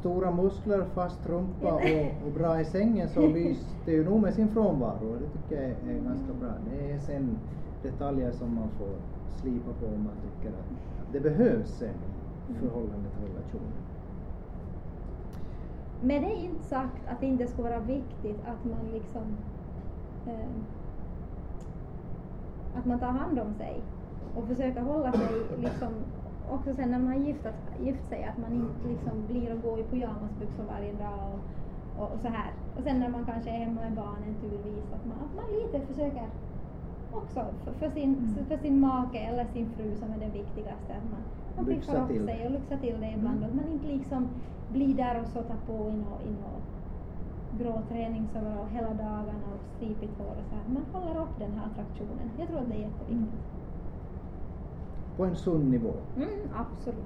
stora muskler, fast rumpa och, och bra i sängen så lyser det ju nog med sin frånvaro och det tycker jag är, är ganska bra. Det är sen detaljer som man får slipa på om man tycker att, det behövs sen i Mm. förhållande till relationen. Men det är inte sagt att det inte ska vara viktigt att man liksom att man tar hand om sig och försöker hålla sig liksom också sen när man har giftat, gift sig att man inte liksom blir och går i pyjamasbyxor varje dag och, och, och så här. Och sen när man kanske är hemma med barnen turvis att man, att man lite försöker också för, för, sin, Mm. för sin make eller sin fru som är det viktigaste att man, man piffar upp sig och lyxar till det ibland Mm. att man inte liksom blir där och så tar på in och grå träningsoverall hela dagarna och stripigt hår och så här. Man håller upp den här attraktionen. Jag tror att det är jätteviktigt. På en sund nivå. Mm, absolut.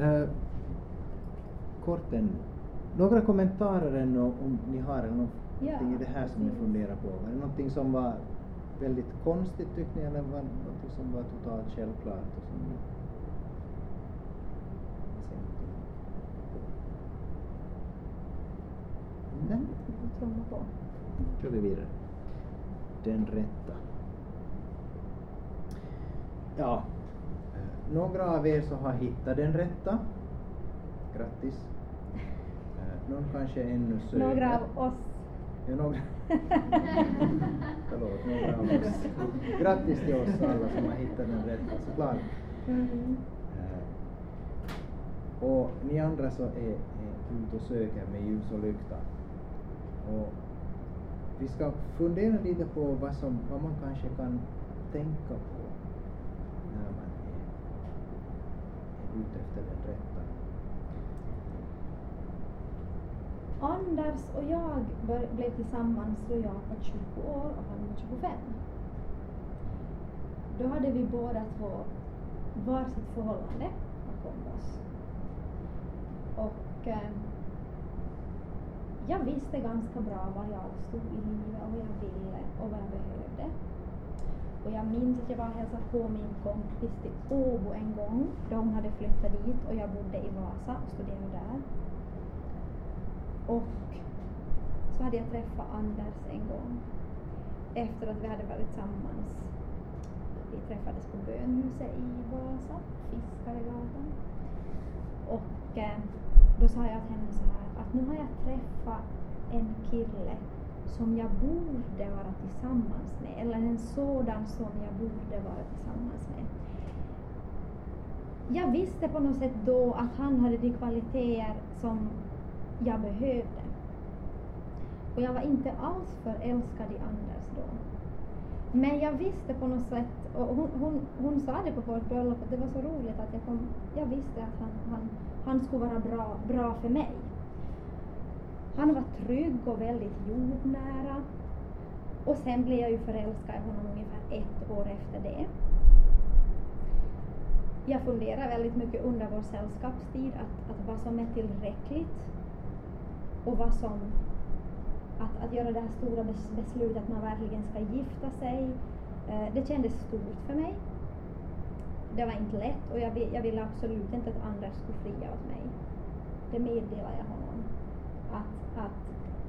Eh, kort ännu. Några kommentarer ännu om ni har någonting Ja, i det här som ni funderar på. Var det någonting som var väldigt konstigt tyckte ni eller var det någonting som var totalt självklart? Och som ni ser någonting Trumma på. kör vi vidare. Den rätta. Ja, några av er så har hittat den rätta. Grattis. Eh, någon kanske ännu söker. Några av oss. Ja, några. Förlåt, några av oss. Grattis till oss alla som har hittat den rätta, såklart. Mm. Eh, och ni andra så är, är ute och söker med ljus och lykta. Och vi ska fundera lite på vad, som, vad man kanske kan tänka på när man är, är ute efter den rätta. Anders och jag bör, blev tillsammans då jag var 20 år och han var 25. Då hade vi båda två varsitt förhållande bakom oss. Och eh, jag visste ganska bra var jag stod i livet och vad jag ville och vad jag behövde. Och jag minns att jag var och hälsade på min kompis till Åbo en gång då hon hade flyttat dit och jag bodde i Vasa och studerade där. Och så hade jag träffat Anders en gång efter att vi hade varit tillsammans. Vi träffades på bönhuset i Vasa, Fiskaregatan. Och eh, då sa jag till henne så här att nu har jag träffat en kille som jag borde vara tillsammans med, eller en sådan som jag borde vara tillsammans med. Jag visste på något sätt då att han hade de kvaliteter som jag behövde. Och jag var inte alls förälskad i Anders då. Men jag visste på något sätt, och hon, hon, hon sa det på vårt bröllop, att det var så roligt att jag, kom, jag visste att han, han, han skulle vara bra, bra för mig. Han var trygg och väldigt jordnära. Och sen blev jag ju förälskad i honom ungefär ett år efter det. Jag funderar väldigt mycket under vår sällskapstid att, att vad som är tillräckligt och vad som att, att göra det här stora beslutet att man verkligen ska gifta sig. Eh, det kändes stort för mig. Det var inte lätt och jag, jag ville absolut inte att Anders skulle fria åt mig. Det meddelade jag honom. Att, att,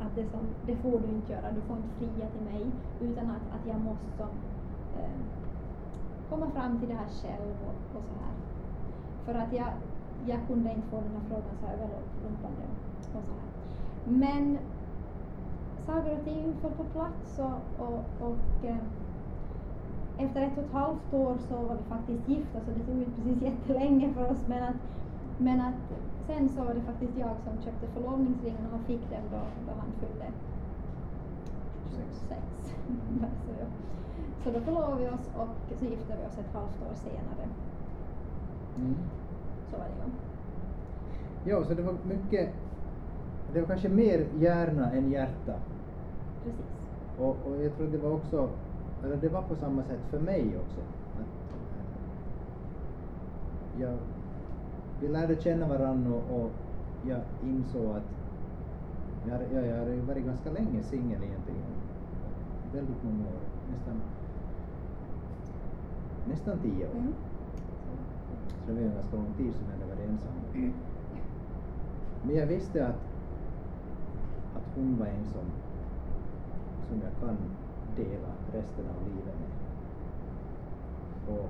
att det, som, det får du inte göra, du får inte fria till mig utan att, att jag måste som, eh, komma fram till det här själv och, och så här. För att jag, jag kunde inte få den här frågan så överrumpande och så här. Men saker och ting föll på plats och, och, och eh, efter ett och ett halvt år så var vi faktiskt gifta så det tog inte precis jättelänge för oss men att, men att sen så var det faktiskt jag som köpte förlovningsringen och han fick den då, då han fyllde 26. så, då förlovade vi oss och så gifte vi oss ett halvt år senare. Mm. Så var det ju. Ja, så det var mycket, det var kanske mer hjärna än hjärta. Precis. Och, och jag tror det var också, eller det var på samma sätt för mig också. Att, eh, jag, vi lärde känna varandra och, och jag insåg att jag, jag, jag hade varit ganska länge singel egentligen. Väldigt många år, nästan, nästan tio år. Mm. Så det var en ganska lång tid som jag hade varit ensam. Men jag visste att, att hon var en som, som jag kan dela resten av livet med. Och,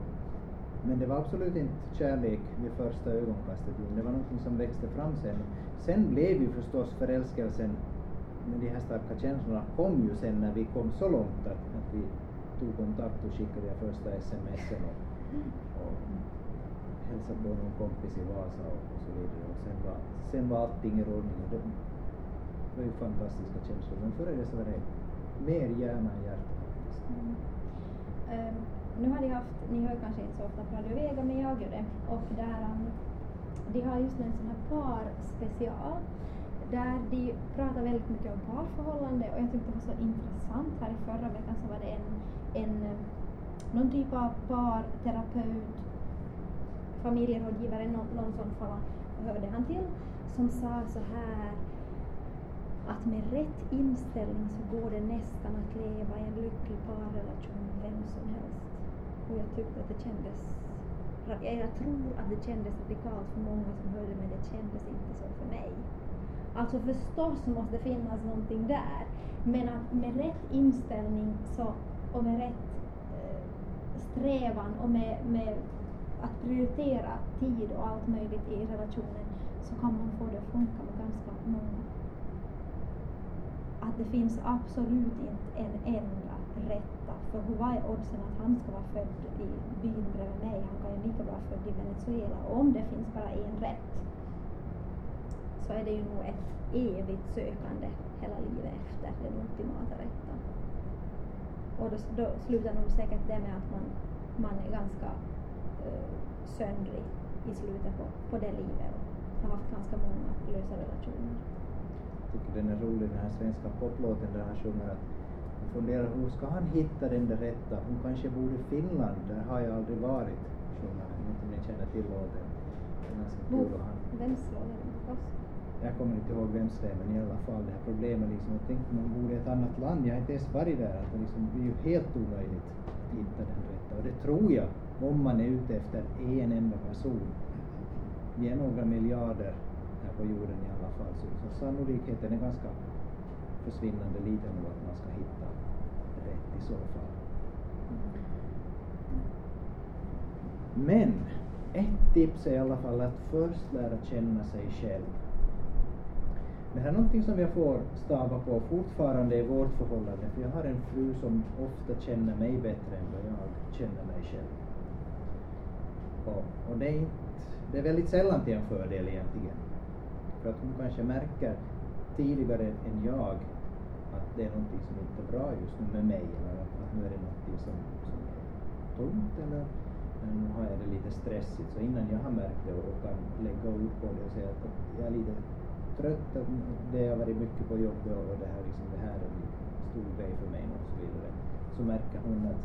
men det var absolut inte kärlek vid första ögonkastet, det var någonting som växte fram sen. Sen blev ju förstås förälskelsen, men de här starka känslorna kom ju sen när vi kom så långt att, att vi tog kontakt och skickade jag första smsen och, och hälsade på någon kompis i Vasa och, och så vidare. Och sen var, sen var allting i rullning och det var ju fantastiska känslor. Men före det så var det mer hjärna än hjärta faktiskt. Mm. Ehm, nu har de haft, ni hör kanske inte så ofta på Radio Vega men jag gör det och där um, de har just nu en sån här par-special där de pratar väldigt mycket om parförhållande och jag tyckte det var så intressant. Här i förra veckan så var det en, en um, någon typ av parterapeut, familjerådgivare, någon, någon sån fall hörde han till, som sa så här att med rätt inställning så går det nästan att leva i en lycklig parrelation med vem som helst. Och jag tyckte att det kändes, jag tror att det kändes radikalt för många som hörde men det kändes inte så för mig. Alltså förstås måste det finnas någonting där, men att med rätt inställning så, och med rätt eh, strävan och med, med att prioritera tid och allt möjligt i relationen så kan man få det att funka. Att det finns absolut inte en enda rätta, för hur var oddsen att han ska vara född i byn bredvid mig? Han kan ju lika bra vara född i Venezuela. Och om det finns bara en rätt så är det ju nog ett evigt sökande hela livet efter den ultimata rätten. Och då, då slutar nog säkert det med att man, man är ganska uh, söndrig i slutet på, på det livet och har haft ganska många lösa relationer. Jag tycker den är rolig den här svenska poplåten där han sjunger att han funderar hur ska han hitta den där rätta? Hon kanske bor i Finland, där har jag aldrig varit, sjunger han. Inte om ni känner till låten. Den är ganska kul han Vems låt är det jag kommer inte ihåg vems det är, men i alla fall det här problemet liksom, jag tänkte man bor i ett annat land, jag har inte ens varit där, att det liksom blir ju helt omöjligt att hitta den rätta. Och det tror jag, om man är ute efter en enda person. Vi är några miljarder här på jorden i alla fall, så, så sannolikheten är ganska försvinnande liten nog att man ska hitta rätt i så fall. Men ett tips är i alla fall att först lära känna sig själv. Det här är någonting som jag får stava på fortfarande i vårt förhållande, för jag har en fru som ofta känner mig bättre än vad jag känner mig själv. Och, och det, är inte, det är väldigt sällan till en fördel egentligen. För att hon kanske märker tidigare än jag att det är någonting som inte är bra just nu med mig, eller att, att nu är det någonting som, som är tomt eller nu har jag det lite stressigt, så innan jag har märkt det och kan lägga ut på det och säga att jag är lite trött, att det har varit mycket på jobbet och det här, liksom, det här är en stor grej för mig och så vidare, så märker hon att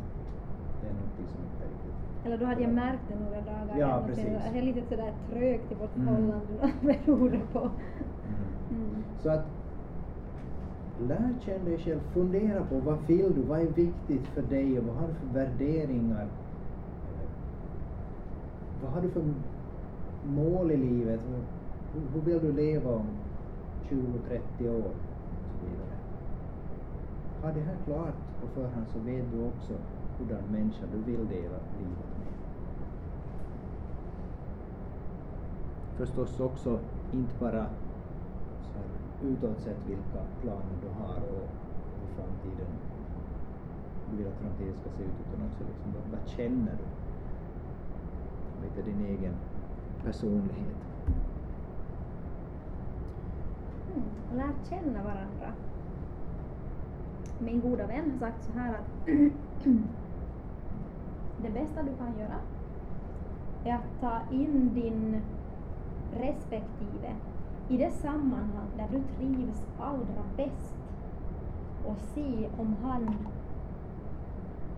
det är någonting som inte är riktigt eller då hade jag märkt det några dagar Ja, precis. sen, det är lite sådär trögt i vårt Mm. förhållande, vad beror det på? Mm. Mm. Så att lär känna dig själv, fundera på vad vill du, vad är viktigt för dig och vad har du för värderingar? Vad har du för mål i livet? Hur, vill du leva om 20-30 år? Och så vidare. Ha det här klart på förhand så vet du också hurdan människa du vill dela livet med. Förstås också inte bara så här, utåt sett vilka planer du har och hur framtiden, du vill att framtiden ska se ut utan också liksom, vad, vad känner du? Lite din egen personlighet. Mm. Och lärt känna varandra. Min goda vän har sagt så här att det bästa du kan göra är att ta in din respektive i det sammanhang där du trivs allra bäst och se om han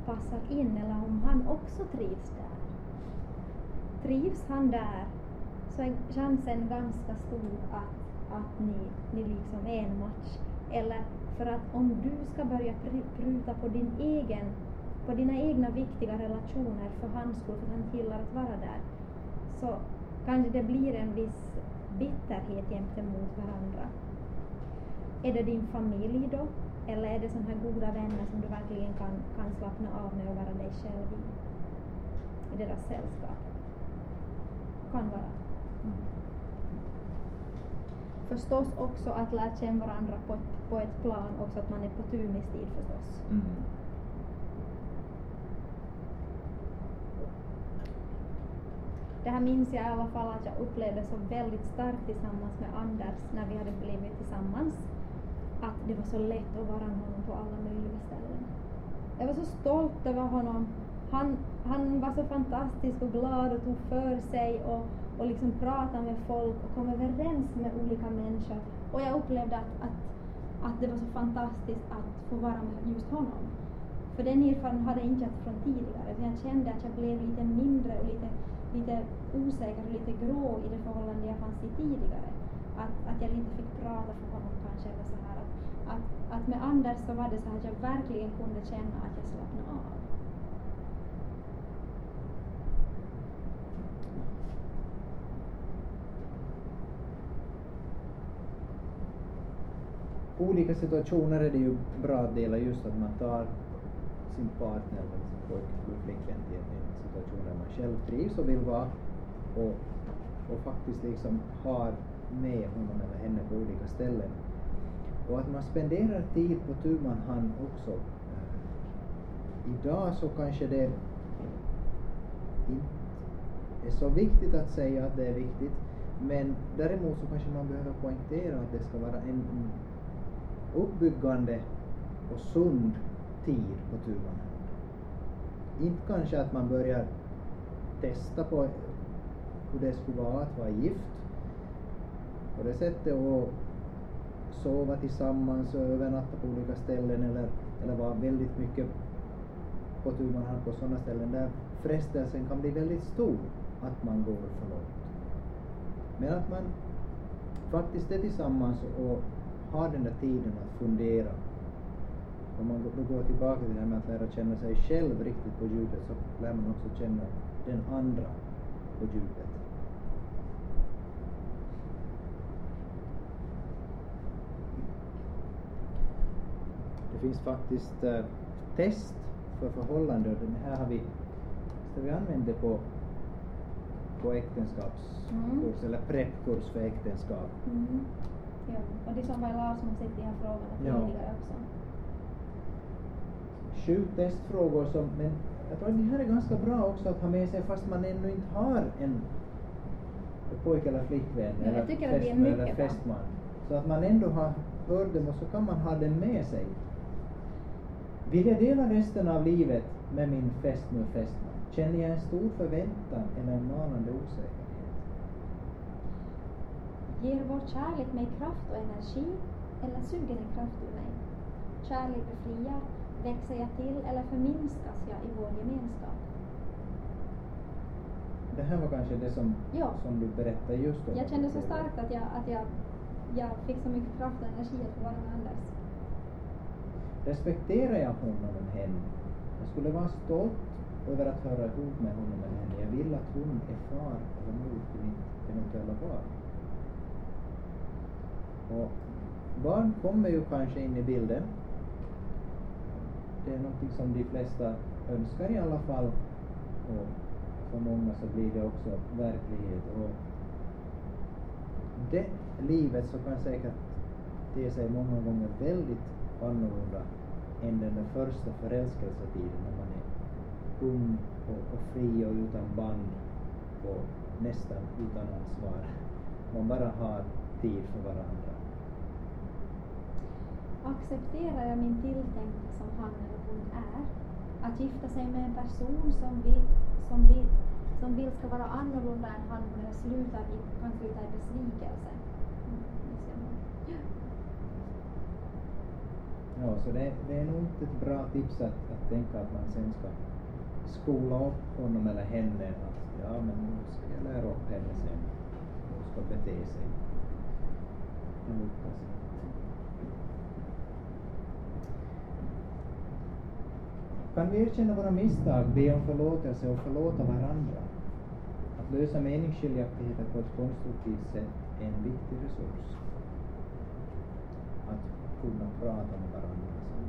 passar in eller om han också trivs där. Trivs han där så är chansen ganska stor att, att ni, ni liksom är en match. Eller för att om du ska börja pr- pruta på din egen på dina egna viktiga relationer för hans skull, för att han gillar att vara där, så kanske det blir en viss bitterhet gentemot varandra. Är det din familj då? Eller är det sådana här goda vänner som du verkligen kan, kan slappna av med och vara dig själv i? I deras sällskap. Kan vara. Mm. Förstås också att lära känna varandra på ett, på ett plan också att man är på turmistid förstås. Mm. Det här minns jag i alla fall att jag upplevde så väldigt starkt tillsammans med Anders när vi hade blivit tillsammans. Att det var så lätt att vara med honom på alla möjliga ställen. Jag var så stolt över honom. Han, han var så fantastisk och glad och tog för sig och, och liksom pratade med folk och kom överens med olika människor. Och jag upplevde att, att, att det var så fantastiskt att få vara med just honom. För den erfarenheten hade jag inte haft från tidigare. Jag kände att jag blev lite mindre och lite, lite osäker och lite grå i det förhållande jag fanns i tidigare. Att, att jag lite fick prata för honom kanske eller så här. Att, att, att med Anders så var det så att jag verkligen kunde känna att jag slappnade av. På olika situationer är det ju bra att dela just att man tar sin partner eller sin pojke eller flickvän till en, situationer där man själv trivs och vill vara och, och faktiskt liksom har med honom eller henne på olika ställen. Och att man spenderar tid på tu man hand också. Eh, idag så kanske det inte är så viktigt att säga att det är viktigt, men däremot så kanske man behöver poängtera att det ska vara en uppbyggande och sund tid på tu man hand. Inte kanske att man börjar testa på hur det skulle vara att vara gift på det sättet och sova tillsammans och övernatta på olika ställen eller, eller vara väldigt mycket på tu man hand på sådana ställen där frestelsen kan bli väldigt stor att man går för långt. Men att man faktiskt är tillsammans och har den där tiden att fundera. Om man då går tillbaka till det här med att lära känna sig själv riktigt på djupet så lär man också känna den andra på djupet. Det finns faktiskt äh, test för förhållande och den här har vi, så vi använder på, på äktenskapskurs Mm. eller preppkurs för äktenskap. Mm. Ja. Och det som var Lars som sett de här frågorna Ja. tidigare också. Sju testfrågor som, men jag tror att det här är ganska bra också att ha med sig fast man ännu inte har en pojke eller flickvän Ja, jag eller fästmö eller fästman. Så att man ändå har hört dem och så kan man ha den med sig. Vill jag dela resten av livet med min fästmö fästman? Känner jag en stor förväntan eller en manande osäkerhet? Ger vår kärlek mig kraft och energi eller suger den kraft ur mig? Kärlek befriar, växer jag till eller förminskas jag i vår gemenskap? Det här var kanske det som, Ja. som du berättade just om. Jag kände så starkt att jag, att jag, jag fick så mycket kraft och energi att få vara med Anders. Respekterar jag honom eller henne? Jag skulle vara stolt över att höra ihop med honom eller henne. Jag vill att hon är far eller mor till mitt eventuella barn. Och barn kommer ju kanske in i bilden. Det är någonting som de flesta önskar i alla fall. Och för många så blir det också verklighet. Och det livet så kan säkert te sig många gånger väldigt annorlunda än den där första förälskelsetiden när man är ung och, och fri och utan band och nästan utan ansvar. Man bara har tid för varandra. Accepterar jag min tilltänkta som han relation är? Att gifta sig med en person som vi, som vi, som vill ska vara annorlunda än han eller slutar i, kan sluta i besvikelse. Ja, så det, det är nog inte ett bra tips att, att tänka att man sen ska skola upp honom eller henne. Att ja, men nu ska jag lära upp henne sen hur hon ska bete sig. på. Kan vi erkänna våra misstag, be om förlåtelse och förlåta varandra? Att lösa meningsskiljaktigheter på ett konstruktivt sätt är en viktig resurs. Att kunna prata med varandra. Som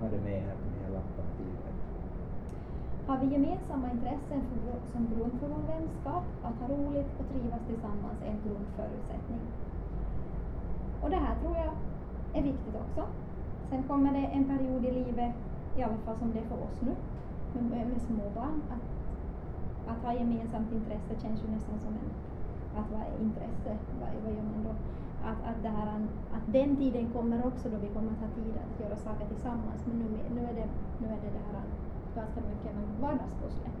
jag hade med här på de här lapparna tidigare. Har vi gemensamma intressen för, som grund för vår vänskap? Att ha roligt och trivas tillsammans är en grundförutsättning. Och det här tror jag är viktigt också. Sen kommer det en period i livet, i alla fall som det är för oss nu, med, med, småbarn, att, att ha gemensamt intresse känns ju nästan som en, att vad är intresse? Vad, vad gör man då? Att, att, det här, att den tiden kommer också då vi kommer att ha tid att göra saker tillsammans. Men nu, nu, är, det, nu är det det här ganska mycket vardagspusslet.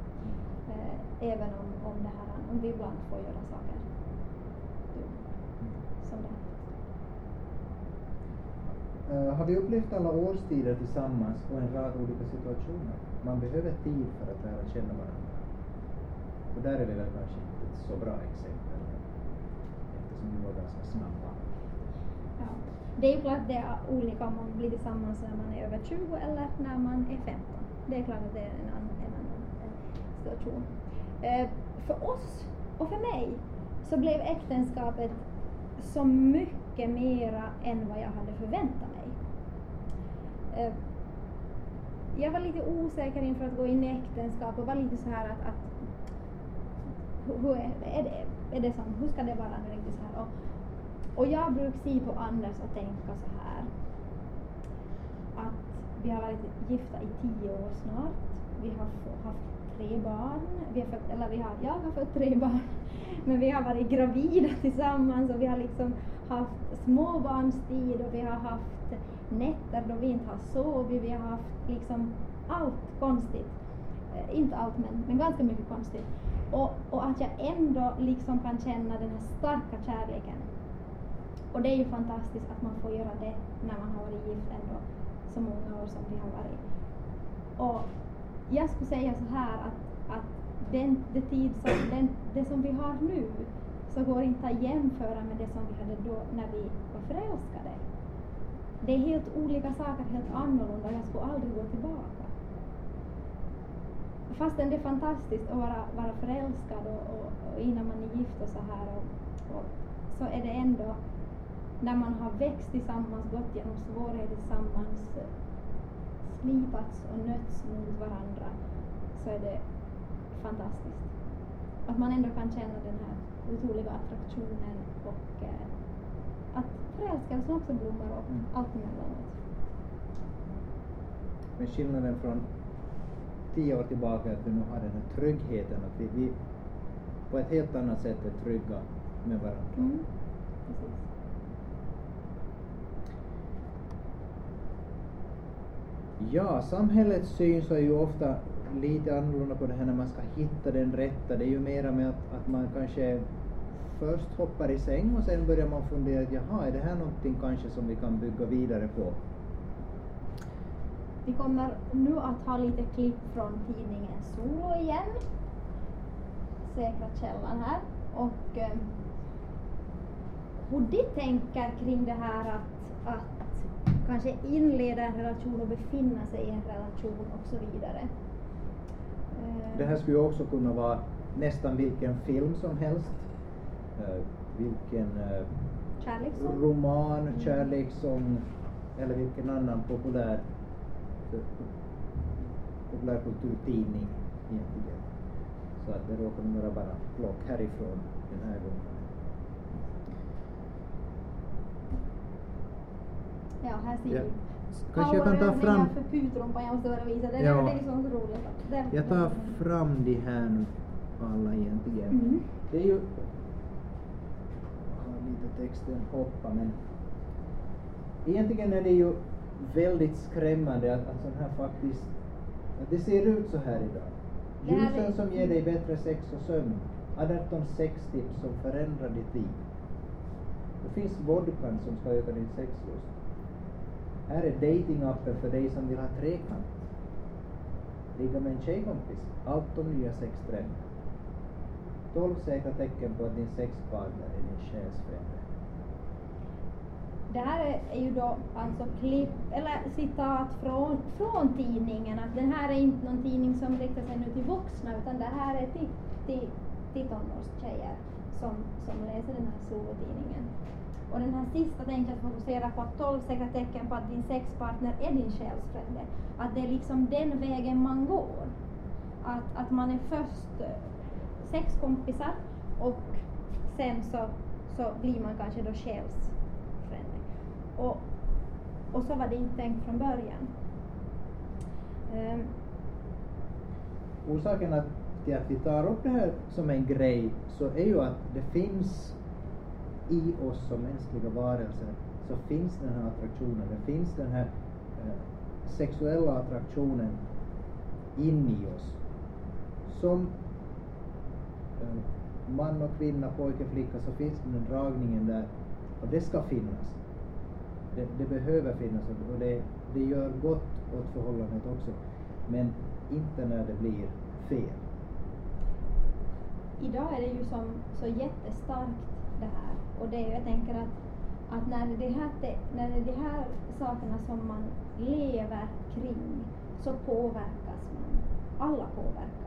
Eh, även om, om, det här, om vi ibland får göra saker du, som det här. Eh, Eh, har vi upplevt alla årstider tillsammans och en rad olika situationer? Man behöver tid för att lära känna varandra. Och där är vi väl kanske inte ett så bra exempel eftersom vi var ganska snabba. Ja. Det är ju klart det är olika om man blir tillsammans när man är över 20 eller när man är 15. Det är klart att det är en annan, en annan eh, situation. Eh, för oss och för mig så blev äktenskapet så mycket mera än vad jag hade förväntat mig. Eh, jag var lite osäker inför att gå in i äktenskap och var lite så här att, att hur är, det, är det som, hur ska det vara riktigt så här? Och, och jag brukar se på Anders och tänka så här att vi har varit gifta i tio år snart. Vi har haft tre barn, vi har fött, eller vi har, jag har fött tre barn, men vi har varit gravida tillsammans och vi har liksom haft småbarnstid och vi har haft nätter då vi inte har sovit, vi har haft liksom allt konstigt. Eh, inte allt men, men ganska mycket konstigt. Och, och att jag ändå liksom kan känna den här starka kärleken. Och det är ju fantastiskt att man får göra det när man har varit gift ändå så många år som vi har varit. Och jag skulle säga så här att, att den, det, tid som, den, det som vi har nu så går inte att jämföra med det som vi hade då när vi var förälskade. Det är helt olika saker, helt annorlunda. Jag skulle aldrig gå tillbaka. Fastän det är fantastiskt att vara, vara förälskad och, och, och innan man är gift och så här och, och, så är det ändå när man har växt tillsammans, gått genom svårigheter tillsammans, slipats och nötts mot varandra så är det fantastiskt. Att man ändå kan känna den här otroliga attraktionen och eh, att förälskelsen också blommar upp Mm. allt emellanåt. Men skillnaden från tio år tillbaka är att vi nu har den här tryggheten, att vi, vi på ett helt annat sätt är trygga med varandra. Mm. Precis. Ja, samhällets syn så är ju ofta lite annorlunda på det här när man ska hitta den rätta. Det är ju mera med att, att man kanske först hoppar i säng och sen börjar man fundera att jaha, är det här någonting kanske som vi kan bygga vidare på? Vi kommer nu att ha lite klipp från tidningen Solo igen. Säkra källan här. Och eh, hur de tänker kring det här att, att kanske inleda en relation och befinna sig i en relation och så vidare. Det här skulle ju också kunna vara nästan vilken film som helst. Eh, vilken eh, Kärlekssång. roman, kärlekssång eller vilken annan populär populärkulturtidning egentligen. Så att det råkar nu vara bara plock härifrån den här gången. Ja, här ser Ja. vi. Kanske jag kan ta fram, för putrumpan, jag måste bara visa. Det, Ja. är, det är liksom så roligt. Det, jag tar fram de här nu alla egentligen. Mm. Det är ju, lite texten hoppa men egentligen är det ju väldigt skrämmande att, att sån här faktiskt, att det ser ut så här idag. Ljusen som ger dig bättre sex och sömn. 18 sextips som förändrar ditt liv. Det finns vodkan som ska öka din sexlust. Här är datingappen för dig som vill ha trekant. Ligga med en tjejkompis. Allt om nya sextrender. 12 säkra tecken på att din sexpartner är din själsfrände. Det här är, ju då alltså klipp, eller citat från, från tidningen. Att den här är inte någon tidning som riktar sig nu till vuxna utan det här är till, till, till tonårstjejer som, som läser den här solotidningen. Och den här sista tänkte jag fokusera på att 12 säkra tecken på att din sexpartner är din själsfrände. Att det är liksom den vägen man går. Att, att man är först sex sexkompisar och sen så, så blir man kanske då själsfrände. Och, och så var det inte tänkt från början. Um. Orsaken att, till att vi tar upp det här som en grej så är ju att det finns i oss som mänskliga varelser så finns den här attraktionen, det finns den här eh, sexuella attraktionen in i oss. Som man och kvinna, pojke, flicka så finns den dragningen där och det ska finnas. Det, det behöver finnas och- det, det gör gott åt förhållandet också. Men inte när det blir fel. idag är det ju som så jättestarkt det här. Och det är ju, jag tänker att, att när, det här, när det är de här sakerna som man lever kring så påverkas man. Alla påverkas.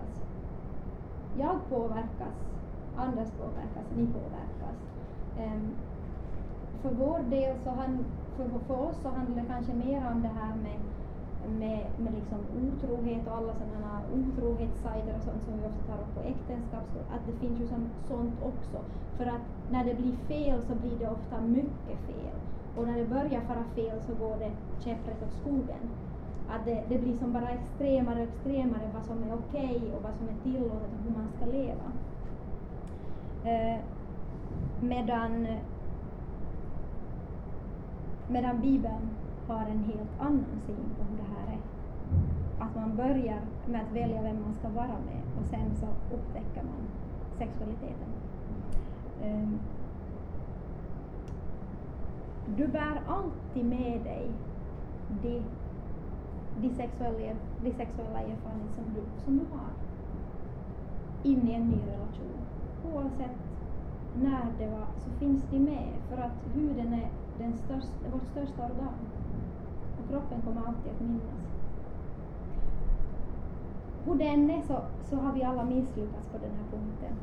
Jag påverkas, andras påverkas, ni påverkas. Um, för vår del så han, för, för oss så handlar det kanske mer om det här med med, med liksom otrohet och alla sådana otrohetssajter och sånt som vi ofta tar upp på äktenskapsskor, att det finns ju som, sånt också. För att när det blir fel så blir det ofta mycket fel. Och när det börjar fara fel så går det käpprätt åt skogen. Att det, det blir som bara extremare och extremare vad som är okej okay och vad som är tillåtet och hur man ska leva. Eh, medan, medan Bibeln har en helt annan syn på hur det här är. Att man börjar med att välja vem man ska vara med och sen så upptäcker man sexualiteten. Um, du bär alltid med dig det de, sexuella, de sexuella erfarenheter som du, som du har in i en ny relation. Oavsett när det var så finns de med för att huden är den största, vårt största organ och kroppen kommer alltid att minnas. Hur det än är så, så har vi alla misslyckats på den här punkten.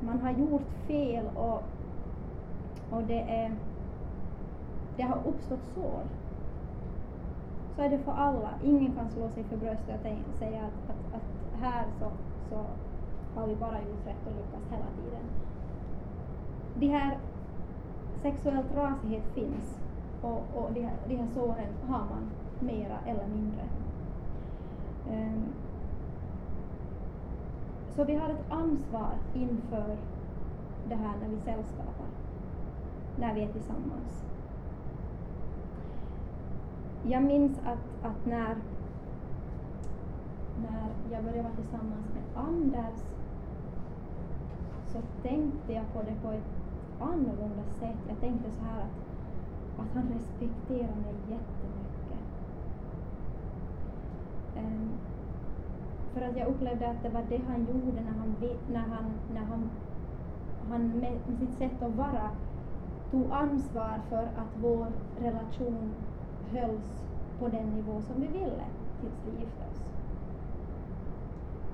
Man har gjort fel och, och det, är, det har uppstått sår. Så är det för alla. Ingen kan slå sig för bröstet och säga att, att, att här så, så har vi bara gjort rätt och lyckats hela tiden. Det här sexuell trasighet finns och, och de, här, de här såren har man mera eller mindre. Um, så vi har ett ansvar inför det här när vi sällskapar, när vi är tillsammans. Jag minns att, att när, när jag började vara tillsammans med Anders så tänkte jag på det på ett annorlunda sätt. Jag tänkte så här att att han respekterar mig jättemycket. Um, för att jag upplevde att det var det han gjorde när han, när han, när han, han med sitt sätt att vara tog ansvar för att vår relation hölls på den nivå som vi ville tills vi gifte oss.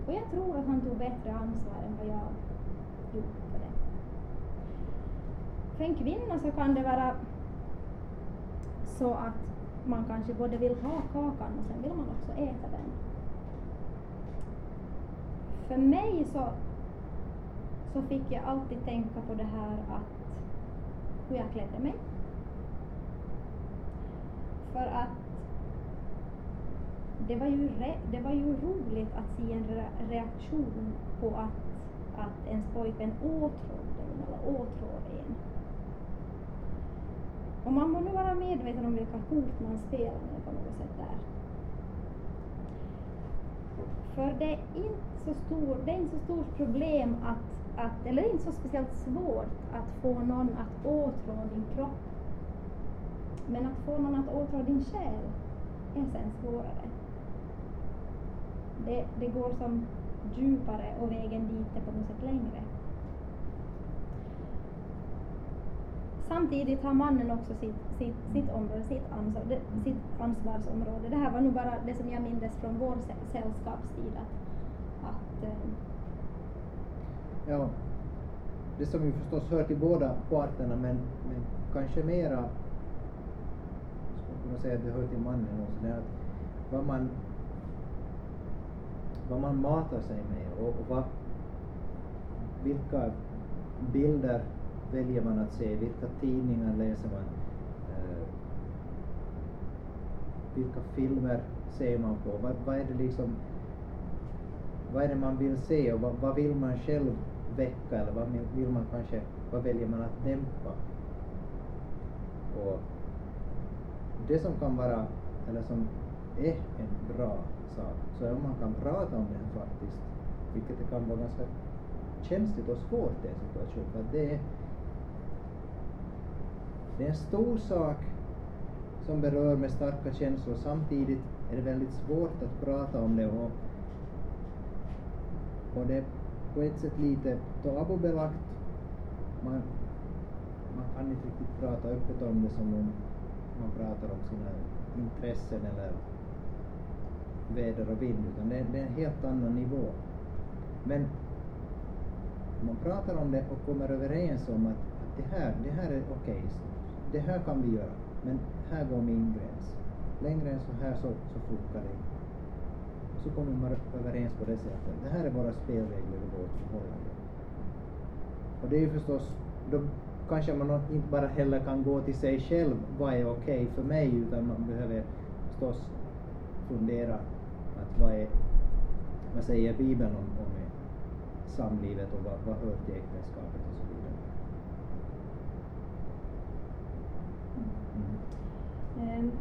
Och jag tror att han tog bättre ansvar än vad jag gjorde på det. För en kvinna så kan det vara så att man kanske både vill ha kakan och sen vill man också äta den. För mig så, så fick jag alltid tänka på det här att hur jag klädde mig. För att det var ju, re, det var ju roligt att se en re, reaktion på att, att ens pojkvän åtrådde en eller åtrår en. Och man må nu vara medveten om vilka hot man spelar med på något sätt där. För det är inte så, stor, det är inte så stort problem att, att, eller inte så speciellt svårt att få någon att åtrå din kropp. Men att få någon att åtrå din själ är sen svårare. Det, det går som djupare och vägen dit är på något sätt längre. Samtidigt har mannen också sitt, sitt, sitt område, sitt, ansvar, sitt ansvarsområde. Det här var nog bara det som jag mindes från vår sällskapstid. Att, att, eh, ja, det som ju förstås hör till båda parterna men, men kanske mera, skulle kunna säga att det hör till mannen också, det är att vad man, vad man matar sig med och, och vad, vilka bilder väljer man att se? Vilka tidningar läser man? Eh, vilka filmer ser man på? Vad, vad, är det liksom vad är det man vill se och vad, vad vill man själv väcka eller vad vill man kanske, vad väljer man att dämpa? Och det som kan vara, eller som är en bra sak, så är om man kan prata om det faktiskt, vilket det kan vara ganska känsligt och svårt i en situation, för det är det är en stor sak som berör med starka känslor. Samtidigt är det väldigt svårt att prata om det och, och det är på ett sätt lite tabubelagt. Man, man kan inte riktigt prata öppet om det som om man pratar om sina intressen eller väder och vind, utan det, det är en helt annan nivå. Men man pratar om det och kommer överens om att, att det, här, det här är okej, okay, det här kan vi göra, men här går min gräns. längre än så här så, så funkar det inte. Så kommer man överens på det sättet. Det här är våra spelregler i vårt förhållande. Och det är ju förstås, då kanske man inte bara heller kan gå till sig själv, vad är okej för mig, utan man behöver förstås fundera att vad är, vad säger Bibeln om, om samlivet och vad, vad hör till äktenskapet och så vidare. Mm. Ehm,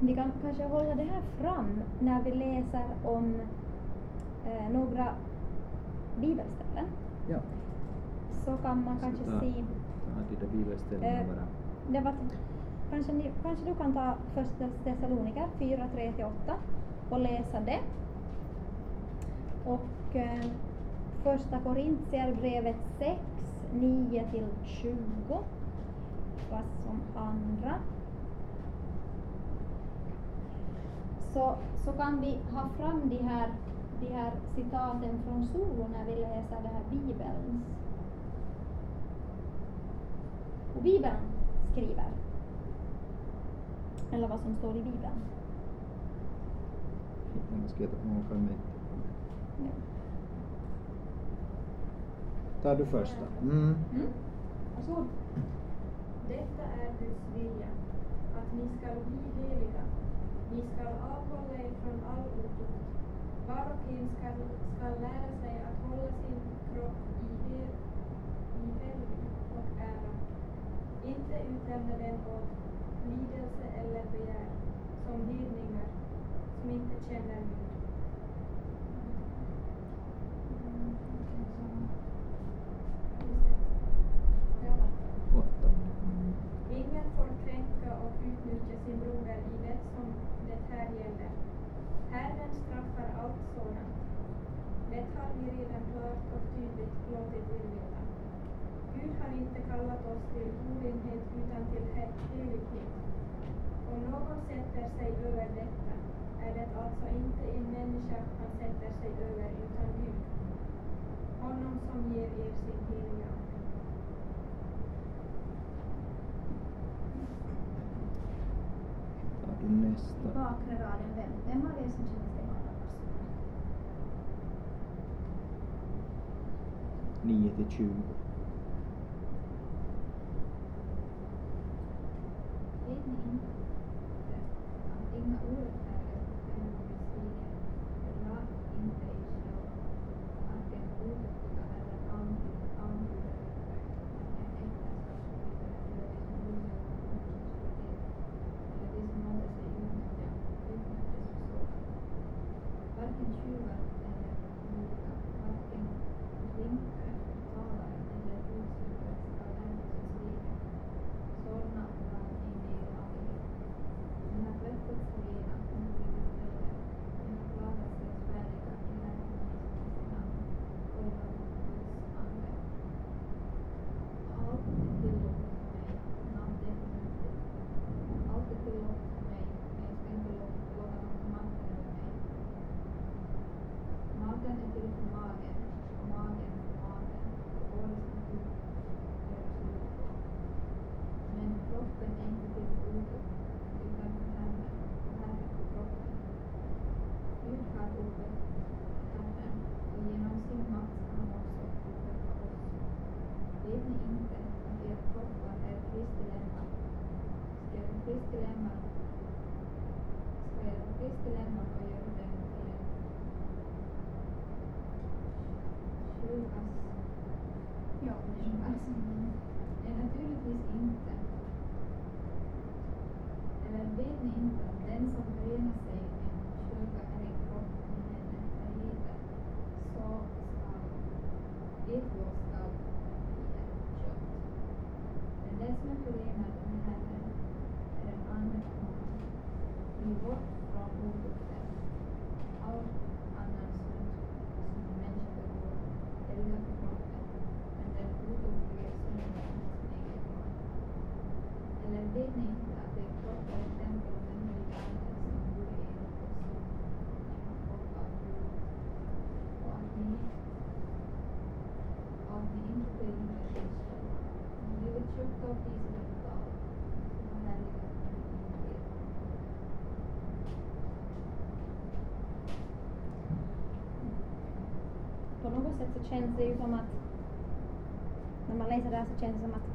Vi kan kanske hålla det här fram när vi läser om eh, några bibelställen. Ja, Så kan man kanske se där bibelställena Eh, bara. Det var, kanske, ni, kanske du kan ta första Thessaloniker 4, 3-8 och läsa det. Och eh, första Korintierbrevet 6, 9 till 20. Vad som andra. Så, så kan vi ha fram de här, de här citaten från Solo när vi läser det här Bibelns och Bibeln skriver. Eller vad som står i Bibeln. Ska. Ja. Tar du första? Mm. Mm. Varsågod. Detta är Guds vilja, att ni skall bli heliga. Ni skall avhålla er från all otukt. Var och en skall, skall lära sig att hålla sin kropp i, her, i helgd och ära. Inte utlämna den åt lidelse eller begär, som hedningar som inte känner Gud. Ingen får kränka och utnyttja sin broder i det som det här gäller. Herren straffar allt sådant. Det har vi redan klart och tydligt låtit er veta. Gud har inte kallat oss till orenhet utan till he- helighet. Om någon sätter sig över detta är det alltså inte en människa han sätter sig över utan Gud. Honom som ger er sin heliga nästa? Bakre raden, vem, vem av er som känner sig personer? 9 till 20. Vet ni inte att inga orättfärdiga ska något sätt så känns det ju som att när man läser det här så känns det som att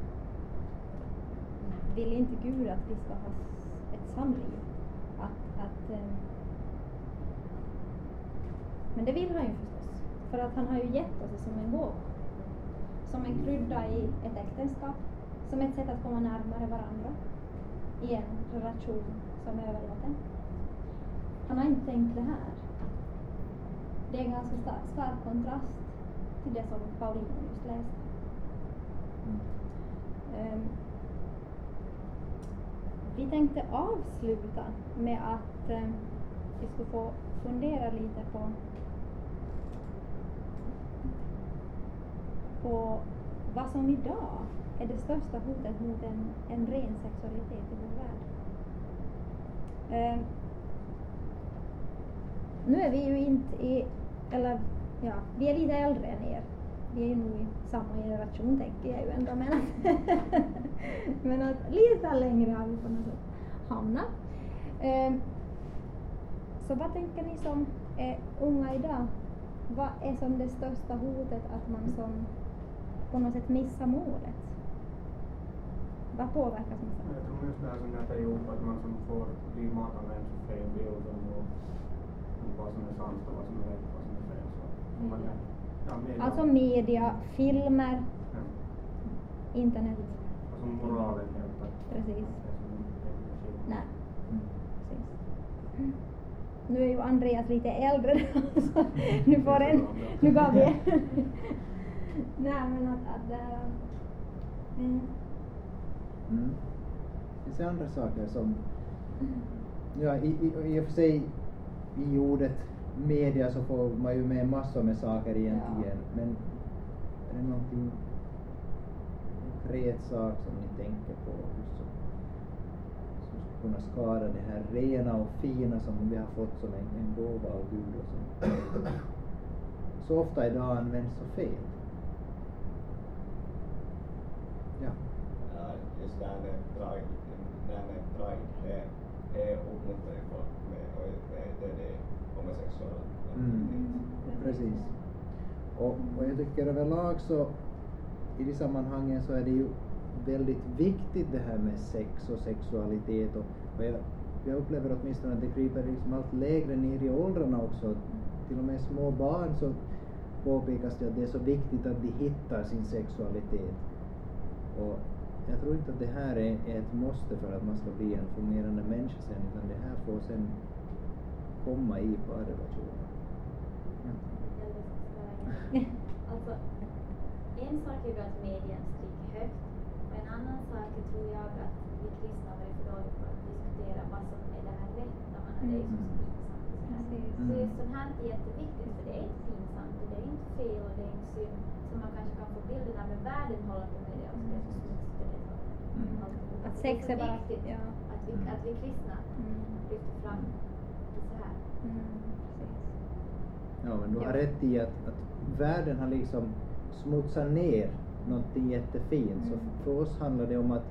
vill inte Gud att vi ska ha ett samliv? Att, att, eh, men det vill han ju förstås. För att han har ju gett oss det som en gåva. Som en krydda i ett äktenskap. Som ett sätt att komma närmare varandra. I en relation som är överlåten. Han har inte tänkt det här. Det är en ganska stark, kontrast till det som Paulina just läste. Mm. Vi tänkte avsluta med att ehm, vi skulle få fundera lite på på vad som idag är det största hotet mot en, en ren sexualitet i vår värld. Ehm, nu är vi ju inte i, eller ja, vi är lite äldre än er. Vi är ju nog i samma generation tänker jag ju ändå men att, men att lite längre har vi på något sätt hamnat. Eh, så vad tänker ni som är unga idag? Vad är som det största hotet att man som på något sätt missar målet? Vad påverkas man av? Jag tror just det här som jag tar ihop att man som får bli matad med en fel bild om vad som är sant och vad som är rätt Alltså media, filmer, ja, internet. som moralen helt att Precis. Nej, Mm. precis. Nu är ju Andreas lite äldre så nu får en, nu gav vi Nej men att, att äh, mm, Mm. Det finns andra saker som, ja i, i, i och för sig i ordet media så får man ju med massor med saker egentligen, men är det någonting konkret sak som ni tänker på som, som skulle kunna skada det här rena och fina som vi har fått som en, en gåva av Gud och som så ofta idag används så fel? Ja. Ja, just det här med pride, det här med pride, det, det uppmuntrar ju folk med, och det, det är det homosexuella. Mm. Precis. Och, och jag tycker överlag så i de sammanhangen så är det ju väldigt viktigt det här med sex och sexualitet och, och jag, jag upplever åtminstone att det kryper liksom allt lägre ner i åldrarna också. Till och med små barn så påpekas det att det är så viktigt att de hittar sin sexualitet. Och jag tror inte att det här är, är ett måste för att man ska bli en fungerande människa sen utan det här får sen komma i parrelationen. Ja. Alltså, en sak är att medien skriker högt och en annan sak tror jag att vi kristna var för dåliga på att diskutera vad som är det här rätta, man det är ju så Mm. pinsamt. Så just sånt här är jätteviktigt för det är inte pinsamt och det är inte fel och det är inte synd. Så man kanske kan få bilden av men världen håller på med det och så det är så smutsigt och det är så Mm. Att sex är bara- viktigt ja. att, vi, Mm. att vi kristna Mm. lyfter fram det så här. Mm, precis. Ja, men du har Ja. rätt i att, att världen har liksom smutsat ner någonting jättefint. Så Mm. för oss handlar det om att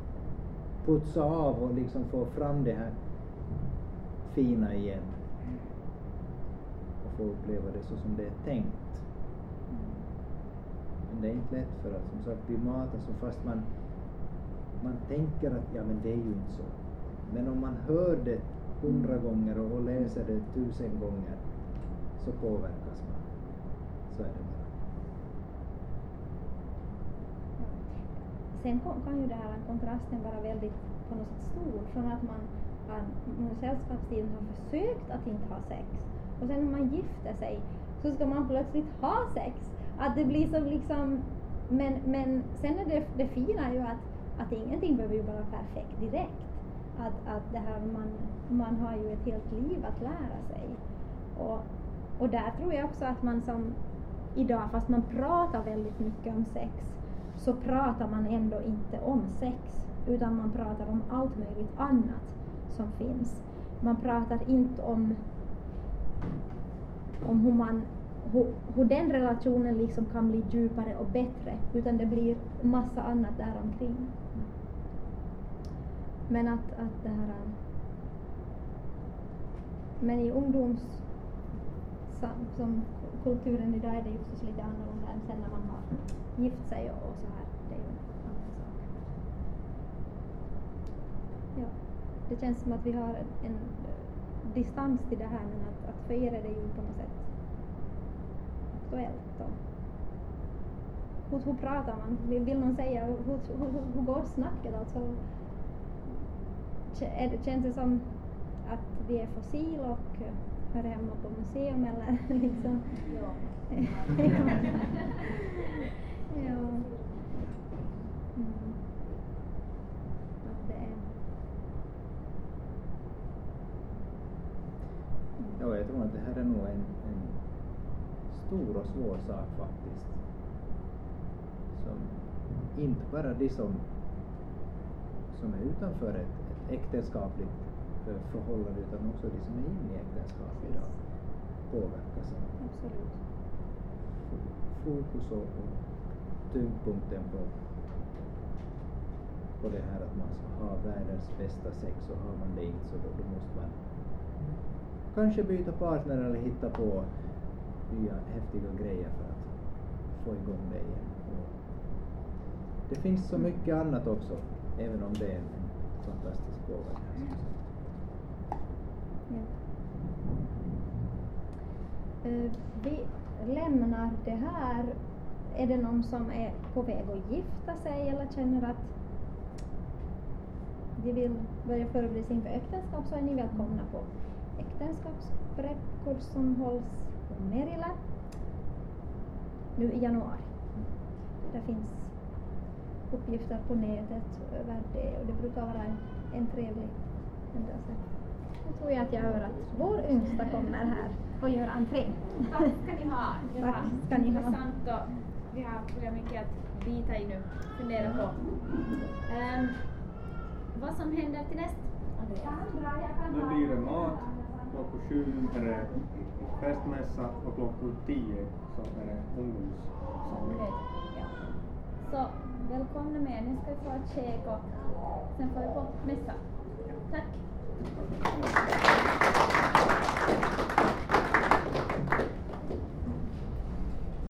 putsa av och liksom få fram det här fina igen. Och få uppleva det så som det är tänkt. Men det är inte lätt för att som sagt vi matas så fast man, man tänker att ja men det är ju inte så. Men om man hör det hundra gånger och, läser det tusen gånger så påverkas man. Så är det bara. Sen kan ju det här kontrasten vara väldigt på något sätt stor från att man under sällskapstiden har försökt att inte ha sex och sen när man gifter sig så ska man plötsligt ha sex. Att det blir som liksom, men, men sen är det, det fina är ju att, att ingenting behöver ju vara perfekt direkt. Att, att det här man, man har ju ett helt liv att lära sig. Och, och där tror jag också att man som idag, fast man pratar väldigt mycket om sex, så pratar man ändå inte om sex, utan man pratar om allt möjligt annat som finns. Man pratar inte om, om hur, man, hur, hur den relationen liksom kan bli djupare och bättre, utan det blir massa annat däromkring. Men att, att det här... Äh, men i ungdoms... Som, som kulturen idag är det ju förstås lite annorlunda än sen när man har gift sig och, och så här. Det är ju en annan sak. Ja, det känns som att vi har en, en distans till det här men att, att för er är det ju på något sätt aktuellt. Och hur, hur pratar man? Vill, någon säga hur, hur, hur, hur går snacket alltså? Kä- är det- Känns det som att vi är fossil och eh, hör hemma på museum eller liksom? Ja. ja. Mm. Att det är... Ja, jag tror att det här är nog en, en stor och svår sak faktiskt. Som inte bara de som, som är utanför ett äktenskapligt förhållande utan också de som är inne i äktenskap idag påverkas av Absolut. fokus och, och tyngdpunkten på, på det här att man ska ha världens bästa sex och har man det inte så då, då måste man kanske byta partner eller hitta på nya häftiga grejer för att få igång det igen. Det finns så mycket annat också, även om det är en fantastisk påverkan. Ja. Eh, vi lämnar det här. Är det någon som är på väg att gifta sig eller känner att de vill börja förbereda sig inför äktenskap så är ni välkomna på äktenskapspreppkurs som hålls på Merila nu i januari. Det finns uppgifter på nätet över det och det brukar vara en, en trevlig händelse. Nu tror jag att jag hör att vår yngsta kommer här och gör entré. Tack ska ni ha. Det var ska ni ha. intressant och vi har har mycket att bita i nu, fundera på. Ehm, vad som händer till näst? Nu blir det mat. Klockan sju är det festmässa och klockan tio så är det ungdomssamling. Så Välkomna med, nu ska vi få ett käk och sen får vi på mässa. Tack!